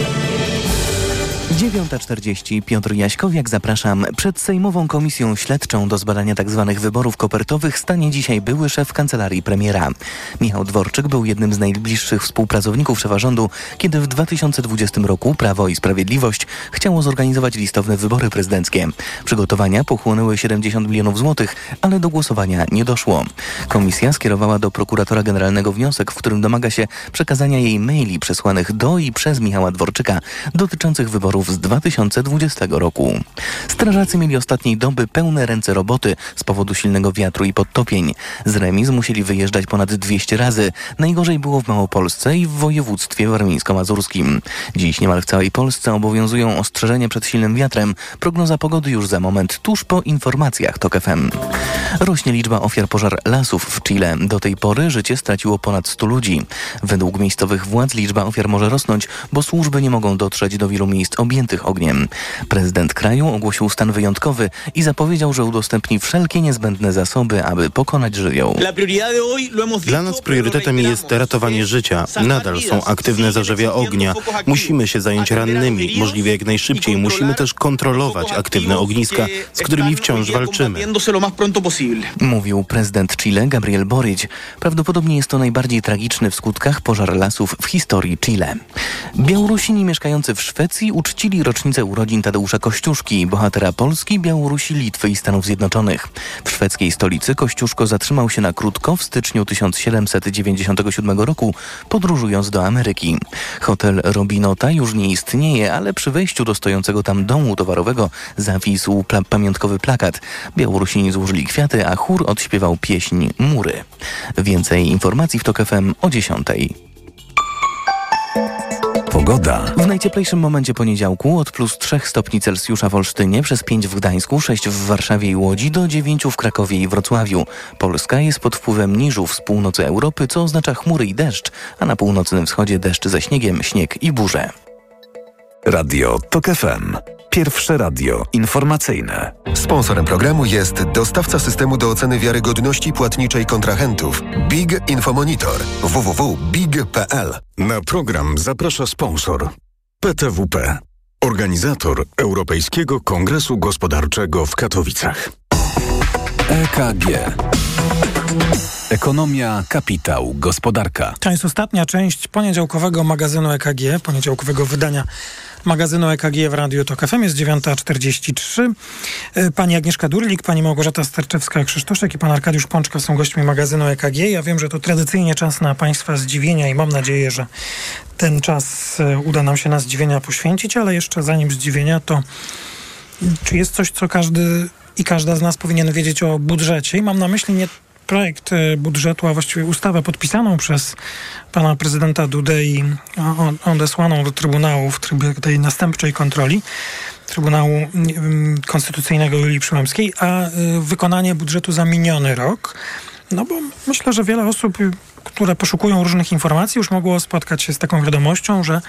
9.40 Piotr Jaśkowiak zapraszam. Przed Sejmową Komisją Śledczą do zbadania tzw. wyborów kopertowych stanie dzisiaj były szef kancelarii premiera. Michał Dworczyk był jednym z najbliższych współpracowników szefa rządu, kiedy w 2020 roku Prawo i Sprawiedliwość chciało zorganizować listowne wybory prezydenckie. Przygotowania pochłonęły 70 milionów złotych, ale do głosowania nie doszło. Komisja skierowała do prokuratora generalnego wniosek, w którym domaga się przekazania jej maili przesłanych do i przez Michała Dworczyka dotyczących wyborów z 2020 roku. Strażacy mieli ostatniej doby pełne ręce roboty z powodu silnego wiatru i podtopień. Z remiz musieli wyjeżdżać ponad 200 razy. Najgorzej było w Małopolsce i w województwie warmińsko-mazurskim. Dziś niemal w całej Polsce obowiązują ostrzeżenia przed silnym wiatrem. Prognoza pogody już za moment, tuż po informacjach TOK FM. Rośnie liczba ofiar pożar lasów w Chile. Do tej pory życie straciło ponad 100 ludzi. Według miejscowych władz liczba ofiar może rosnąć, bo służby nie mogą dotrzeć do wielu miejsc objętych ogniem. Prezydent kraju ogłosił stan wyjątkowy i zapowiedział, że udostępni wszelkie niezbędne zasoby, aby pokonać żywioł. Dla nas priorytetem jest ratowanie życia. Nadal są aktywne zarzewia ognia. Musimy się zająć rannymi, możliwie jak najszybciej. Musimy też kontrolować aktywne ogniska, z którymi wciąż walczymy. Mówił prezydent Chile Gabriel Boric. Prawdopodobnie jest to najbardziej tragiczny w skutkach pożar lasów w historii Chile. Białorusini mieszkający w Szwecji uczcili rocznicę urodzin Tadeusza Kościuszki, bohatera Polski, Białorusi, Litwy i Stanów Zjednoczonych. W szwedzkiej stolicy Kościuszko zatrzymał się na krótko w styczniu 1797 roku, podróżując do Ameryki. Hotel Robinota już nie istnieje, ale przy wejściu do stojącego tam domu towarowego zawisł pla- pamiątkowy plakat. Białorusini złożyli kwiaty, a chór odśpiewał pieśń Mury. Więcej informacji w TOK FM o 10. Pogoda. W najcieplejszym momencie poniedziałku od plus 3 stopni Celsjusza w Olsztynie, przez 5 w Gdańsku, 6 w Warszawie i Łodzi, do 9 w Krakowie i Wrocławiu. Polska jest pod wpływem niżów z północy Europy, co oznacza chmury i deszcz, a na północnym wschodzie deszcz ze śniegiem, śnieg i burze. Radio TOK FM. Pierwsze radio informacyjne. Sponsorem programu jest dostawca systemu do oceny wiarygodności płatniczej kontrahentów Big Infomonitor www.big.pl. Na program zaprasza sponsor PTWP, organizator Europejskiego Kongresu Gospodarczego w Katowicach. EKG. Ekonomia, kapitał, gospodarka. To jest ostatnia część poniedziałkowego magazynu EKG, poniedziałkowego wydania magazynu EKG w Radiu Tok FM. Jest 9.43. E, Pani Agnieszka Durlik, pani Małgorzata Sterczewska-Krzysztoszek i pan Arkadiusz Pączka są gośćmi magazynu EKG. Ja wiem, że to tradycyjnie czas na państwa zdziwienia i mam nadzieję, że ten czas e, uda nam się na zdziwienia poświęcić, ale jeszcze zanim zdziwienia, to czy jest coś, co każdy i każda z nas powinien wiedzieć o budżecie? I mam na myśli nie projekt e, budżetu, a właściwie ustawę podpisaną przez pana prezydenta Dudę i odesłaną do Trybunału w trybie tej następczej kontroli. Trybunału Konstytucyjnego Julii Przyłębskiej, a y, wykonanie budżetu za miniony rok. No bo myślę, że wiele osób, y, które poszukują różnych informacji, już mogło spotkać się z taką wiadomością, że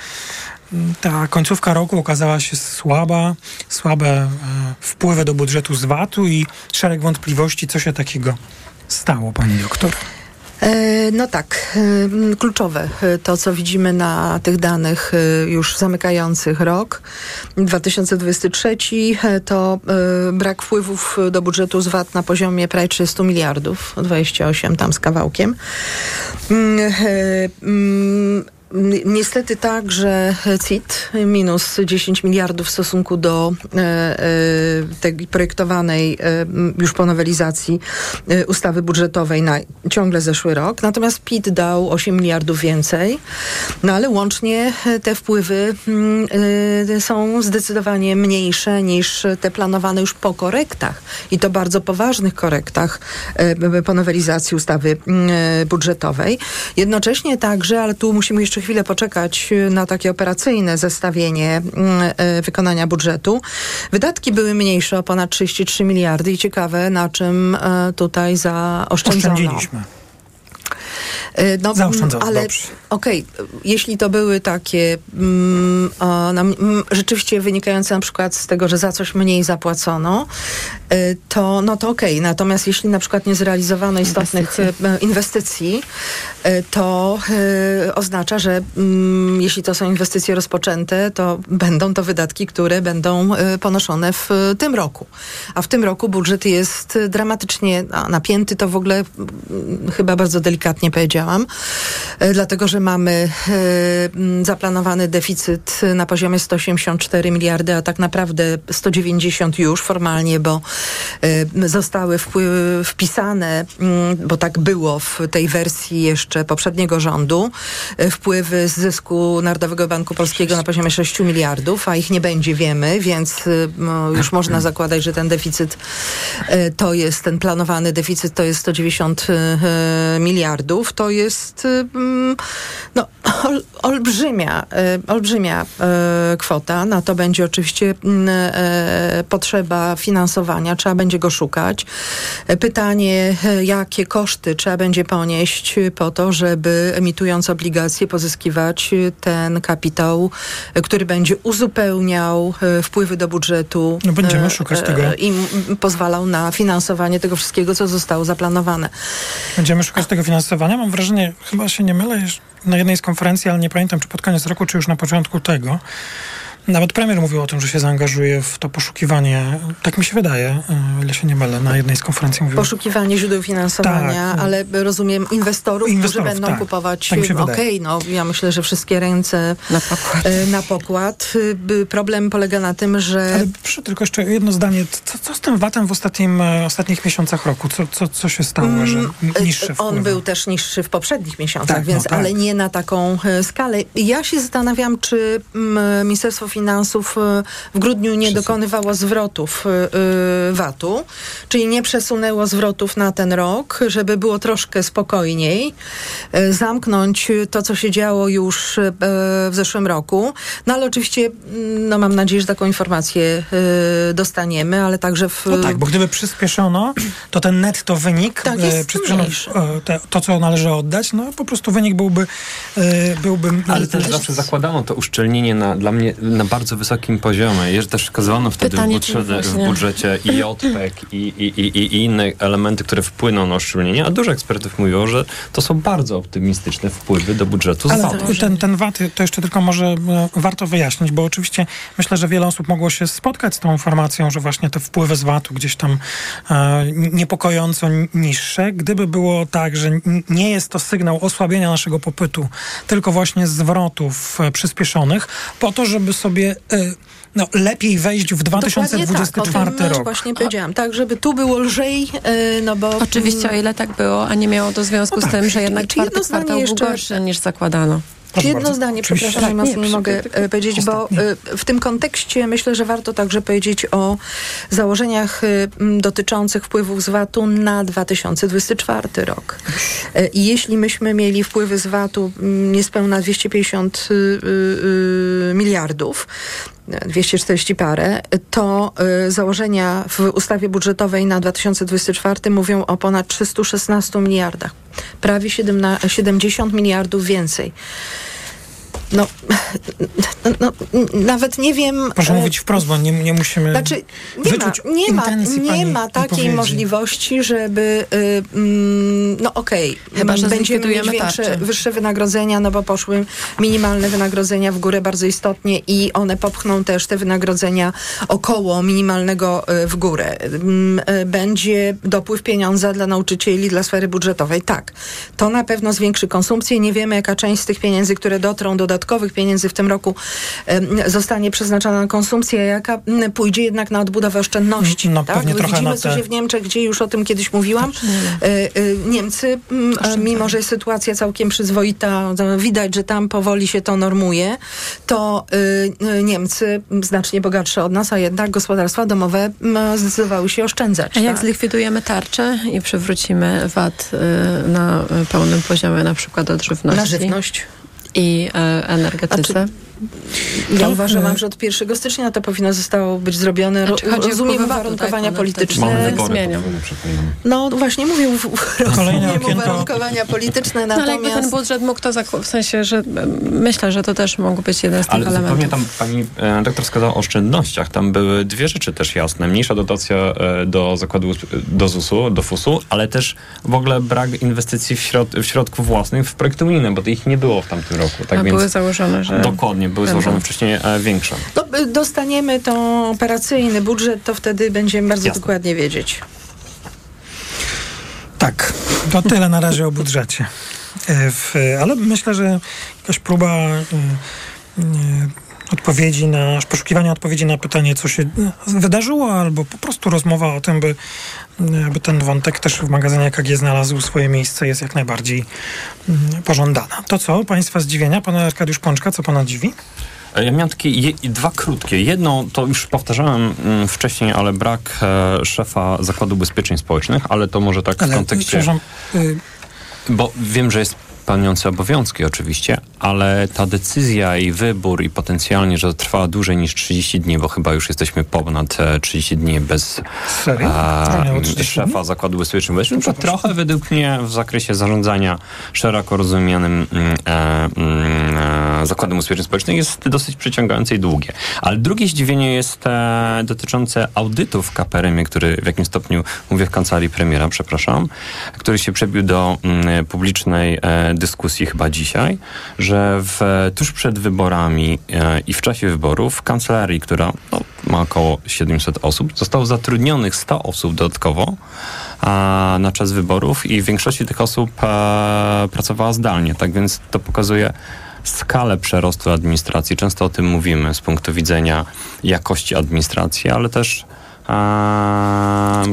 ta końcówka roku okazała się słaba, słabe e, wpływy do budżetu z VAT-u i szereg wątpliwości, co się takiego stało, pani doktor. E, No tak, e, kluczowe e, to, co widzimy na tych danych już zamykających rok 2023, e, to brak wpływów do budżetu z VAT na poziomie prawie 300 miliardów, 28 tam z kawałkiem. Niestety tak, że CIT minus 10 miliardów w stosunku do e, e, tej projektowanej e, już po nowelizacji ustawy budżetowej na ciągle zeszły rok. Natomiast PIT dał 8 miliardów więcej. No ale łącznie te wpływy mm, są zdecydowanie mniejsze niż te planowane już po korektach. I to bardzo poważnych korektach po nowelizacji ustawy mm, budżetowej. Jednocześnie także, ale tu musimy jeszcze chwilę poczekać e, na takie operacyjne zestawienie mm, e, wykonania budżetu. Wydatki były mniejsze o ponad 33 miliardy i ciekawe na czym e, tutaj zaoszczędzono. Oszczędziliśmy. E, No, Zaoszczędzono, ale dobrze. okej, jeśli to były takie mm, o, nam- mm, rzeczywiście wynikające na przykład z tego, że za coś mniej zapłacono, e, to no to okej. Natomiast jeśli na przykład nie zrealizowano istotnych inwestycji, e, to e, oznacza, że mm, jeśli to są inwestycje rozpoczęte, to będą to wydatki, które będą ponoszone w tym roku. A w tym roku budżet jest dramatycznie a, napięty, to w ogóle mm, chyba bardzo delikatnie powiedziałam, e, dlatego że mamy e, zaplanowany deficyt na poziomie 184 miliardy, a tak naprawdę 190 już formalnie, bo e, zostały wpisane, bo tak było w tej wersji jeszcze poprzedniego rządu, wpływy z zysku Narodowego Banku Polskiego na poziomie 6 miliardów, a ich nie będzie, wiemy, więc już można zakładać, że ten deficyt to jest, ten planowany deficyt to jest 190 e, To jest no, ol, olbrzymia, e, olbrzymia e, kwota. Na to będzie oczywiście mm, e, potrzeba finansowania, trzeba będzie go szukać. Pytanie, jakie koszty trzeba będzie ponieść po to, żeby emitując obligacje pozyskiwać ten kapitał, który będzie uzupełniał wpływy do budżetu. No będziemy szukać tego. I pozwalał na finansowanie tego wszystkiego, co zostało zaplanowane. Będziemy szukać tego finansowania. Mam wrażenie, chyba się nie mylę, na jednej z konferencji, ale nie pamiętam, czy pod koniec roku, czy już na początku tego. Nawet premier mówił o tym, że się zaangażuje w to poszukiwanie. Tak mi się wydaje, e, ile się nie mylę. Na jednej z konferencji mówił. Poszukiwanie źródeł finansowania, Tak. ale rozumiem inwestorów, Inwestorów, którzy będą tak. kupować. Tak się Okej, wydaje. no ja myślę, że wszystkie ręce na pokład. Na pokład. By- Problem polega na tym, że Ale proszę tylko jeszcze jedno zdanie. Co, co z tym VAT-em w ostatnim, e, ostatnich miesiącach roku? Co, co, co się stało, że Mm, niższy wpływ? On był też niższy w poprzednich miesiącach, Tak, no więc tak. ale nie na taką e, skalę. Ja się zastanawiam, czy mm, Ministerstwo Finansów e, w grudniu nie dokonywało zwrotów e, e, VAT-u, czyli nie przesunęło zwrotów na ten rok, żeby było troszkę spokojniej, zamknąć to, co się działo już w zeszłym roku. No ale oczywiście, mm, no mam nadzieję, że taką informację dostaniemy, ale także w... No tak, bo gdyby przyspieszono, to ten netto wynik, Tak, przyspieszono te, to, co należy oddać, no po prostu wynik byłby, byłby Ale też zawsze zakładano to uszczelnienie na, dla mnie na bardzo wysokim poziomie. Jest też wskazywano wtedy w Pytanie, czy budżecie, w budżecie i JPEG i, i, i, i, inne elementy, które wpłyną na uszczelnienie, a dużo ekspertów mówiło, że to są bardzo optymistyczne wpływy do budżetu z Ale VAT-u. ten, ten VAT, to jeszcze tylko może e, warto wyjaśnić, bo oczywiście myślę, że wiele osób mogło się spotkać z tą informacją, że właśnie te wpływy z VAT-u gdzieś tam e, niepokojąco ni- niższe. Gdyby było tak, że nie jest to sygnał osłabienia naszego popytu, tylko właśnie zwrotów e, przyspieszonych, po to, żeby sobie e, no, lepiej wejść w Dokładnie 2024 tak, o tym rok. właśnie powiedziałam. Tak, żeby tu było lżej, e, no bo... Oczywiście, o ile tak było, a nie miało to związku No z tak, tym, że jednak czwarty kwartał był jeszcze- gorszy niż zakładano. Proszę Jedno bardzo. zdanie, Oczywiście. przepraszam, Tak, najmocniej nie, mogę przy- e, powiedzieć, bo e, w tym kontekście myślę, że warto także powiedzieć o założeniach e, dotyczących wpływów z VAT-u na 2024 rok. I jeśli myśmy mieli wpływy z VAT-u niespełna 250 y, y, y, miliardów, 240 parę, to e, założenia w ustawie budżetowej na 2024 mówią o ponad 316 miliardach. Prawie 17, 70 miliardów więcej. No, no, no, nawet nie wiem. Proszę e, mówić wprost, bo nie, nie musimy Znaczy, nie ma, wyczuć nie ma, nie pani ma takiej wypowiedzi. możliwości, żeby. Y, mm, no okej, Chyba, że będziemy mieć większe, wyższe wynagrodzenia, no bo poszły minimalne wynagrodzenia w górę bardzo istotnie i one popchną też te wynagrodzenia około minimalnego y, w górę. Mm, y, Będzie dopływ pieniądza dla nauczycieli, dla sfery budżetowej. Tak, to na pewno zwiększy konsumpcję. Nie wiemy, jaka część z tych pieniędzy, które dotrą, dodatkowych pieniędzy w tym roku zostanie przeznaczona na konsumpcję, jaka pójdzie jednak na odbudowę oszczędności. No, tak? pewnie trochę Widzimy, na co te- się w Niemczech dzieje, już o tym kiedyś mówiłam. E, e, Niemcy, e, mimo że jest sytuacja całkiem przyzwoita, widać, że tam powoli się to normuje, to e, e, Niemcy znacznie bogatsze od nas, a jednak gospodarstwa domowe zdecydowały się oszczędzać. A jak tak? zlikwidujemy tarczę i przywrócimy VAT y, na y, pełnym poziomie, na przykład od żywności? Na żywność. I y, energetyce? Ja uważam, że od 1 stycznia to powinno zostało być zrobione. Znaczy, chodzi o Rozumiem uwarunkowania tak, wtedy polityczne. Mamy wybory, zmienią. No właśnie mówię, rozumiem okienko. uwarunkowania polityczne, No, ale jakby natomiast... ten budżet mógł to w sensie, że myślę, że to też mógł być jeden z tych Ale elementów. tam pani e, doktor wskazała o oszczędnościach. Tam były dwie rzeczy też jasne. Mniejsza dotacja e, do zakładu, do ZUS-u, do FUS-u, ale też w ogóle brak inwestycji w, środ, w środków własnych w projekty unijne, bo ich nie było w tamtym roku. Tak A więc były założone, że... Dokładnie, były złożone wcześniej e, większe. No, dostaniemy tą operacyjny budżet, to wtedy będziemy bardzo Jasne. dokładnie wiedzieć. Tak, to tyle na razie o budżecie. E, W, ale myślę, że jakaś próba e, e, odpowiedzi na, poszukiwania odpowiedzi na pytanie, co się wydarzyło, albo po prostu rozmowa o tym, by, by ten wątek też w magazynie KG znalazł swoje miejsce, jest jak najbardziej mm, pożądana. To co? Państwa zdziwienia? Pana Arkadiusz Pączka, co pana dziwi? E, Ja miałem takie je, dwa krótkie. Jedno to już powtarzałem mm, wcześniej, ale brak e, szefa Zakładu Ubezpieczeń Społecznych, ale to może tak w Ale, kontekście... przepraszam, y, Bo wiem, że jest pełniący obowiązki oczywiście, ale ta decyzja i wybór i potencjalnie, że trwała dłużej niż 30 dni, bo chyba już jesteśmy ponad e, 30 dni bez Serio? 30 szefa Zakładu Ubezpieczeń trochę według mnie w zakresie zarządzania szeroko rozumianym mm, e, mm, e, Zakładem Ubezpieczeń Społecznych jest dosyć przyciągające i długie. Ale drugie zdziwienie jest e, dotyczące audytu w KPRM-ie, który w jakimś stopniu, mówię w kancelarii premiera, przepraszam, który się przebił do mm, publicznej e, dyskusji chyba dzisiaj, że w, tuż przed wyborami e, i w czasie wyborów w kancelarii, która no, ma około 700 osób, zostało zatrudnionych 100 osób dodatkowo a, na czas wyborów i w większości tych osób e, pracowała zdalnie. Tak więc to pokazuje skalę przerostu administracji. Często o tym mówimy z punktu widzenia jakości administracji, ale też e,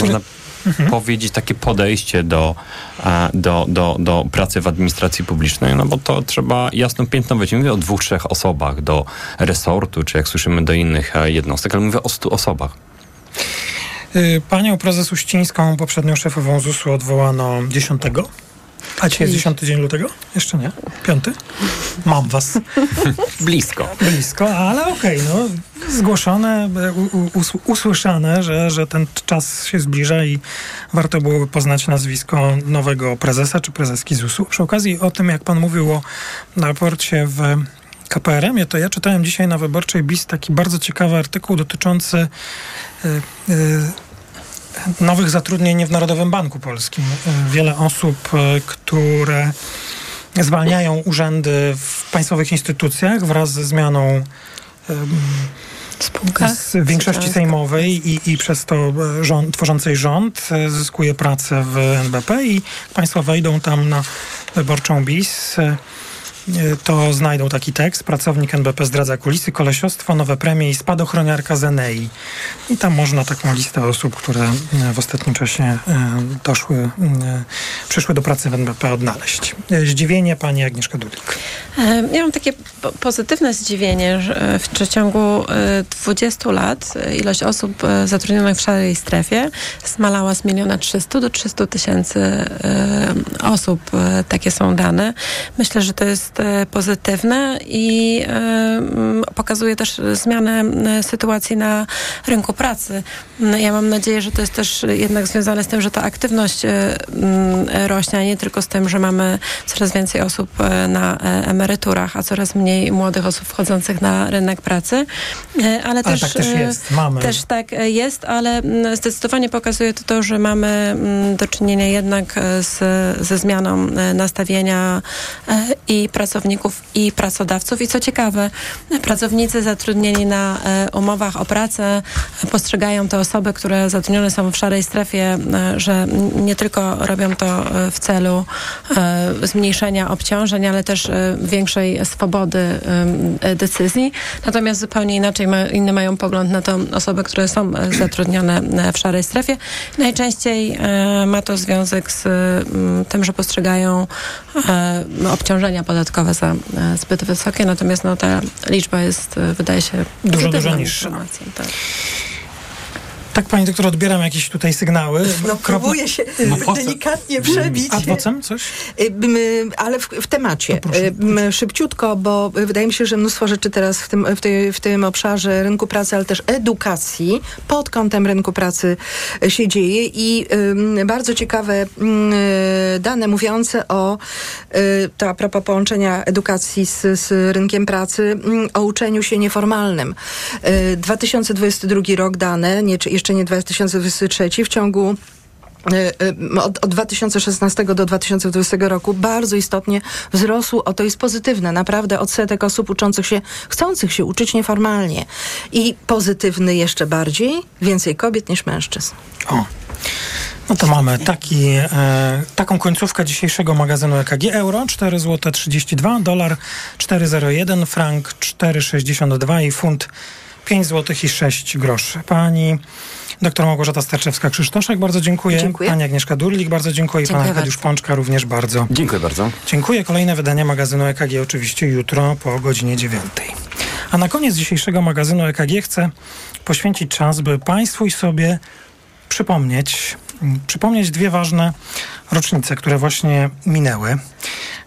można powiedzieć takie podejście do, e, do, do, do pracy w administracji publicznej, no bo to trzeba jasno piętnować. Nie mówię o dwóch, trzech osobach do resortu, czy jak słyszymy do innych e, jednostek, ale mówię o stu osobach. y, panią prezes Uścińską, poprzednią szefową ZUS-u odwołano 10. A dzisiaj jest 10 dzień lutego? Jeszcze nie? Piąty? Mam was. Blisko. Blisko, ale okej, no. Zgłoszone, us- usłyszane, że, że ten czas się zbliża i warto byłoby poznać nazwisko nowego prezesa czy prezeski ZUS-u. Przy okazji o tym, jak pan mówił o raporcie w KPRM-ie, to ja czytałem dzisiaj na Wyborczej BIS taki bardzo ciekawy artykuł dotyczący y, y, nowych zatrudnień w Narodowym Banku Polskim. Wiele osób, y, które zwalniają urzędy w państwowych instytucjach wraz ze zmianą z większości sejmowej i, i przez to e, rząd, tworzącej rząd e, zyskuje pracę w NBP i państwo wejdą tam na wyborczą BIS. To znajdą taki tekst. Pracownik NBP zdradza kulisy, kolesiostwo, nowe premie i spadochroniarka z Enei. I tam można taką listę osób, które e, w ostatnim czasie e, doszły, e, przyszły do pracy w NBP odnaleźć. Zdziwienie pani Agnieszka Dudik. Ja mam takie pozytywne zdziwienie, że w przeciągu 20 lat ilość osób zatrudnionych w szarej strefie zmalała z miliona 300 do 300 tysięcy osób. Takie są dane. Myślę, że to jest pozytywne i pokazuje też zmianę sytuacji na rynku pracy. Ja mam nadzieję, że to jest też jednak związane z tym, że ta aktywność rośnie, a nie tylko z tym, że mamy coraz więcej osób na emeryturach, a coraz mniej młodych osób wchodzących na rynek pracy. Ale, ale też, tak też jest. Mamy. Też tak jest, ale zdecydowanie pokazuje to to, że mamy do czynienia jednak z, ze zmianą nastawienia i pracowników, i pracodawców. I co ciekawe, pracownicy zatrudnieni na umowach o pracę postrzegają te osoby, które zatrudnione są w szarej strefie, że nie tylko robią to w celu zmniejszenia obciążeń, ale też większej swobody decyzji. Natomiast zupełnie inaczej inny mają pogląd na to osoby, które są zatrudnione w szarej strefie. Najczęściej ma to związek z tym, że postrzegają obciążenia podatkowe za zbyt wysokie, natomiast no, ta liczba jest, wydaje się, dużo, dużo niższa. Tak. Tak, pani doktor, odbieram jakieś tutaj sygnały. No, próbuję się no, delikatnie przebić. Adwocem coś? Ale w, w temacie. No Szybciutko, bo wydaje mi się, że mnóstwo rzeczy teraz w tym, w, tej, w tym obszarze rynku pracy, ale też edukacji pod kątem rynku pracy się dzieje i y, bardzo ciekawe y, dane mówiące o y, to a propos połączenia edukacji z, z rynkiem pracy, o uczeniu się nieformalnym. 2022 rok dane, nie, jeszcze nie 2023, w ciągu od, od 2016 do 2020 roku bardzo istotnie wzrosł, o to jest pozytywne, naprawdę odsetek osób uczących się, chcących się uczyć nieformalnie. I pozytywny jeszcze bardziej, więcej kobiet niż mężczyzn. O. No to mamy taki, e, taką końcówkę dzisiejszego magazynu EKG. Euro 4 zł 32, dolar 4,01, frank 4,62 i funt 5 zł i 6 groszy. Pani Doktor Małgorzata Starczewska-Krzysztoszek, bardzo dziękuję. dziękuję. Pani Agnieszka Durlik, bardzo dziękuję. dziękuję Pan Arkadiusz Pączka również bardzo. Dziękuję bardzo. Dziękuję. Kolejne wydanie magazynu EKG oczywiście jutro po godzinie dziewiątej. A na koniec dzisiejszego magazynu EKG chcę poświęcić czas, by Państwu i sobie przypomnieć, przypomnieć dwie ważne rocznice, które właśnie minęły.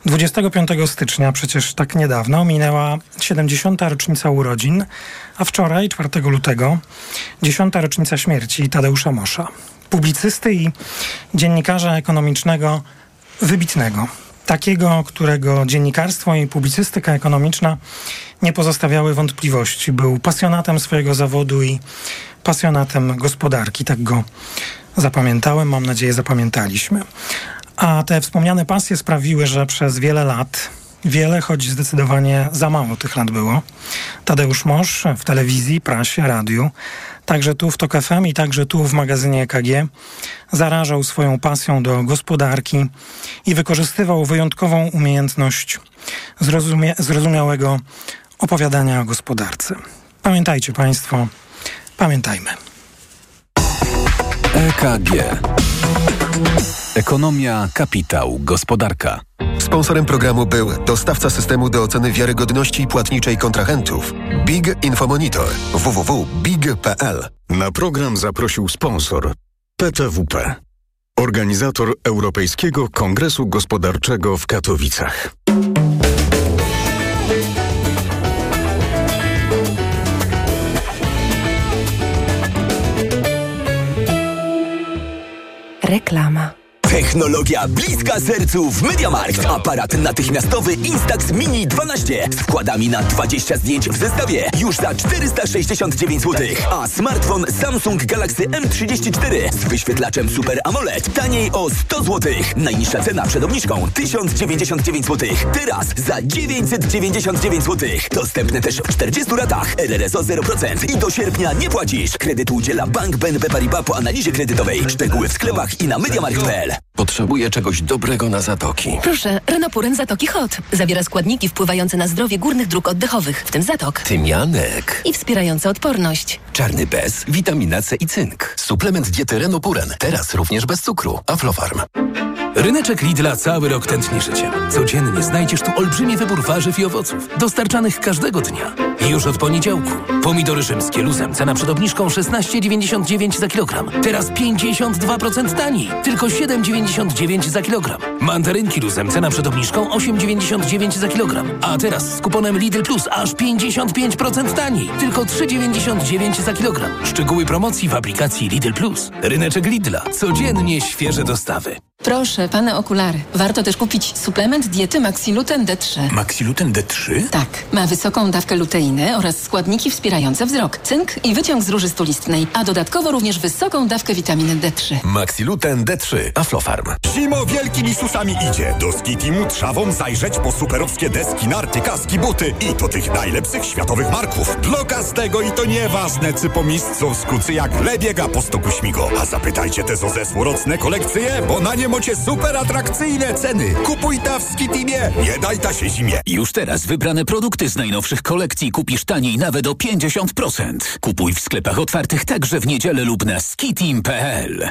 25 stycznia, przecież tak niedawno, minęła 70. rocznica urodzin, a wczoraj, 4 lutego, 10. rocznica śmierci Tadeusza Mosza, publicysty i dziennikarza ekonomicznego wybitnego. Takiego, którego dziennikarstwo i publicystyka ekonomiczna nie pozostawiały wątpliwości. Był pasjonatem swojego zawodu i pasjonatem gospodarki. Tak go zapamiętałem, mam nadzieję zapamiętaliśmy. A te wspomniane pasje sprawiły, że przez wiele lat, wiele, choć zdecydowanie za mało tych lat było, Tadeusz Mosz w telewizji, prasie, radiu, także tu w TOK FM i także tu w magazynie EKG zarażał swoją pasją do gospodarki i wykorzystywał wyjątkową umiejętność zrozumiałego opowiadania o gospodarce. Pamiętajcie Państwo, pamiętajmy. EKG. Ekonomia, kapitał, gospodarka. Sponsorem programu był dostawca systemu do oceny wiarygodności płatniczej kontrahentów Big Infomonitor www.big.pl. Na program zaprosił sponsor PTWP, organizator Europejskiego Kongresu Gospodarczego w Katowicach. Reklama. Technologia bliska sercu w MediaMarkt. Aparat natychmiastowy Instax Mini 12 z wkładami na 20 zdjęć w zestawie już za 469 zł. A smartfon Samsung Galaxy M34 z wyświetlaczem Super AMOLED taniej o 100 zł. Najniższa cena przed obniżką 1099 zł. Teraz za 999 zł. Dostępny też w 40 ratach. RRSO 0% i do sierpnia nie płacisz. Kredyt udziela Bank BNP Paribas po analizie kredytowej. Szczegóły w sklepach i na MediaMarkt.pl. Potrzebuję czegoś dobrego na zatoki. Proszę, Renopuren Zatoki Hot. Zawiera składniki wpływające na zdrowie górnych dróg oddechowych, w tym zatok. Tymianek. I wspierające odporność. Czarny bez, witamina C i cynk. Suplement diety Renopuren. Teraz również bez cukru. Aflofarm. Ryneczek Lidla cały rok tętni życiem. Codziennie znajdziesz tu olbrzymi wybór warzyw i owoców, dostarczanych każdego dnia. Już od poniedziałku. Pomidory rzymskie luzem, cena przed obniżką 16,99 za kilogram. Teraz 52% taniej, tylko 7,99 za kilogram. Mandarynki luzem, cena przed obniżką 8,99 za kilogram. A teraz z kuponem Lidl Plus aż 55% taniej, tylko 3,99 za kilogram. Szczegóły promocji w aplikacji Lidl Plus. Ryneczek Lidla. Codziennie świeże dostawy. Proszę, pane okulary. Warto też kupić suplement diety Maxiluten D3. Maxiluten D3? Tak, ma wysoką dawkę luteiny oraz składniki wspierające wzrok, cynk i wyciąg z róży stulistnej, a dodatkowo również wysoką dawkę witaminy D3. Maxiluten D3. Aflofarm. Zimo wielkimi susami idzie. Do Skitimu trzawą zajrzeć po superowskie deski, narty, kaski, buty i to tych najlepszych światowych marków. Bloka z tego i to nieważne, czy po miejscu skucy jak le biega po stoku śmigo. A zapytajcie te ze złorocne kolekcje, bo na nie macie super atrakcyjne ceny. Kupuj ta w Skitimie, nie daj ta się zimie. Już teraz wybrane produkty z najnowszych kolekcji kupisz taniej nawet o 50%. Kupuj w sklepach otwartych także w niedzielę lub na skitim.pl.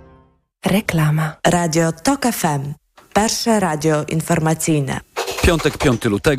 Reklama. Radio TOK FM. Pierwsze radio informacyjne. Piątek, 5 lutego.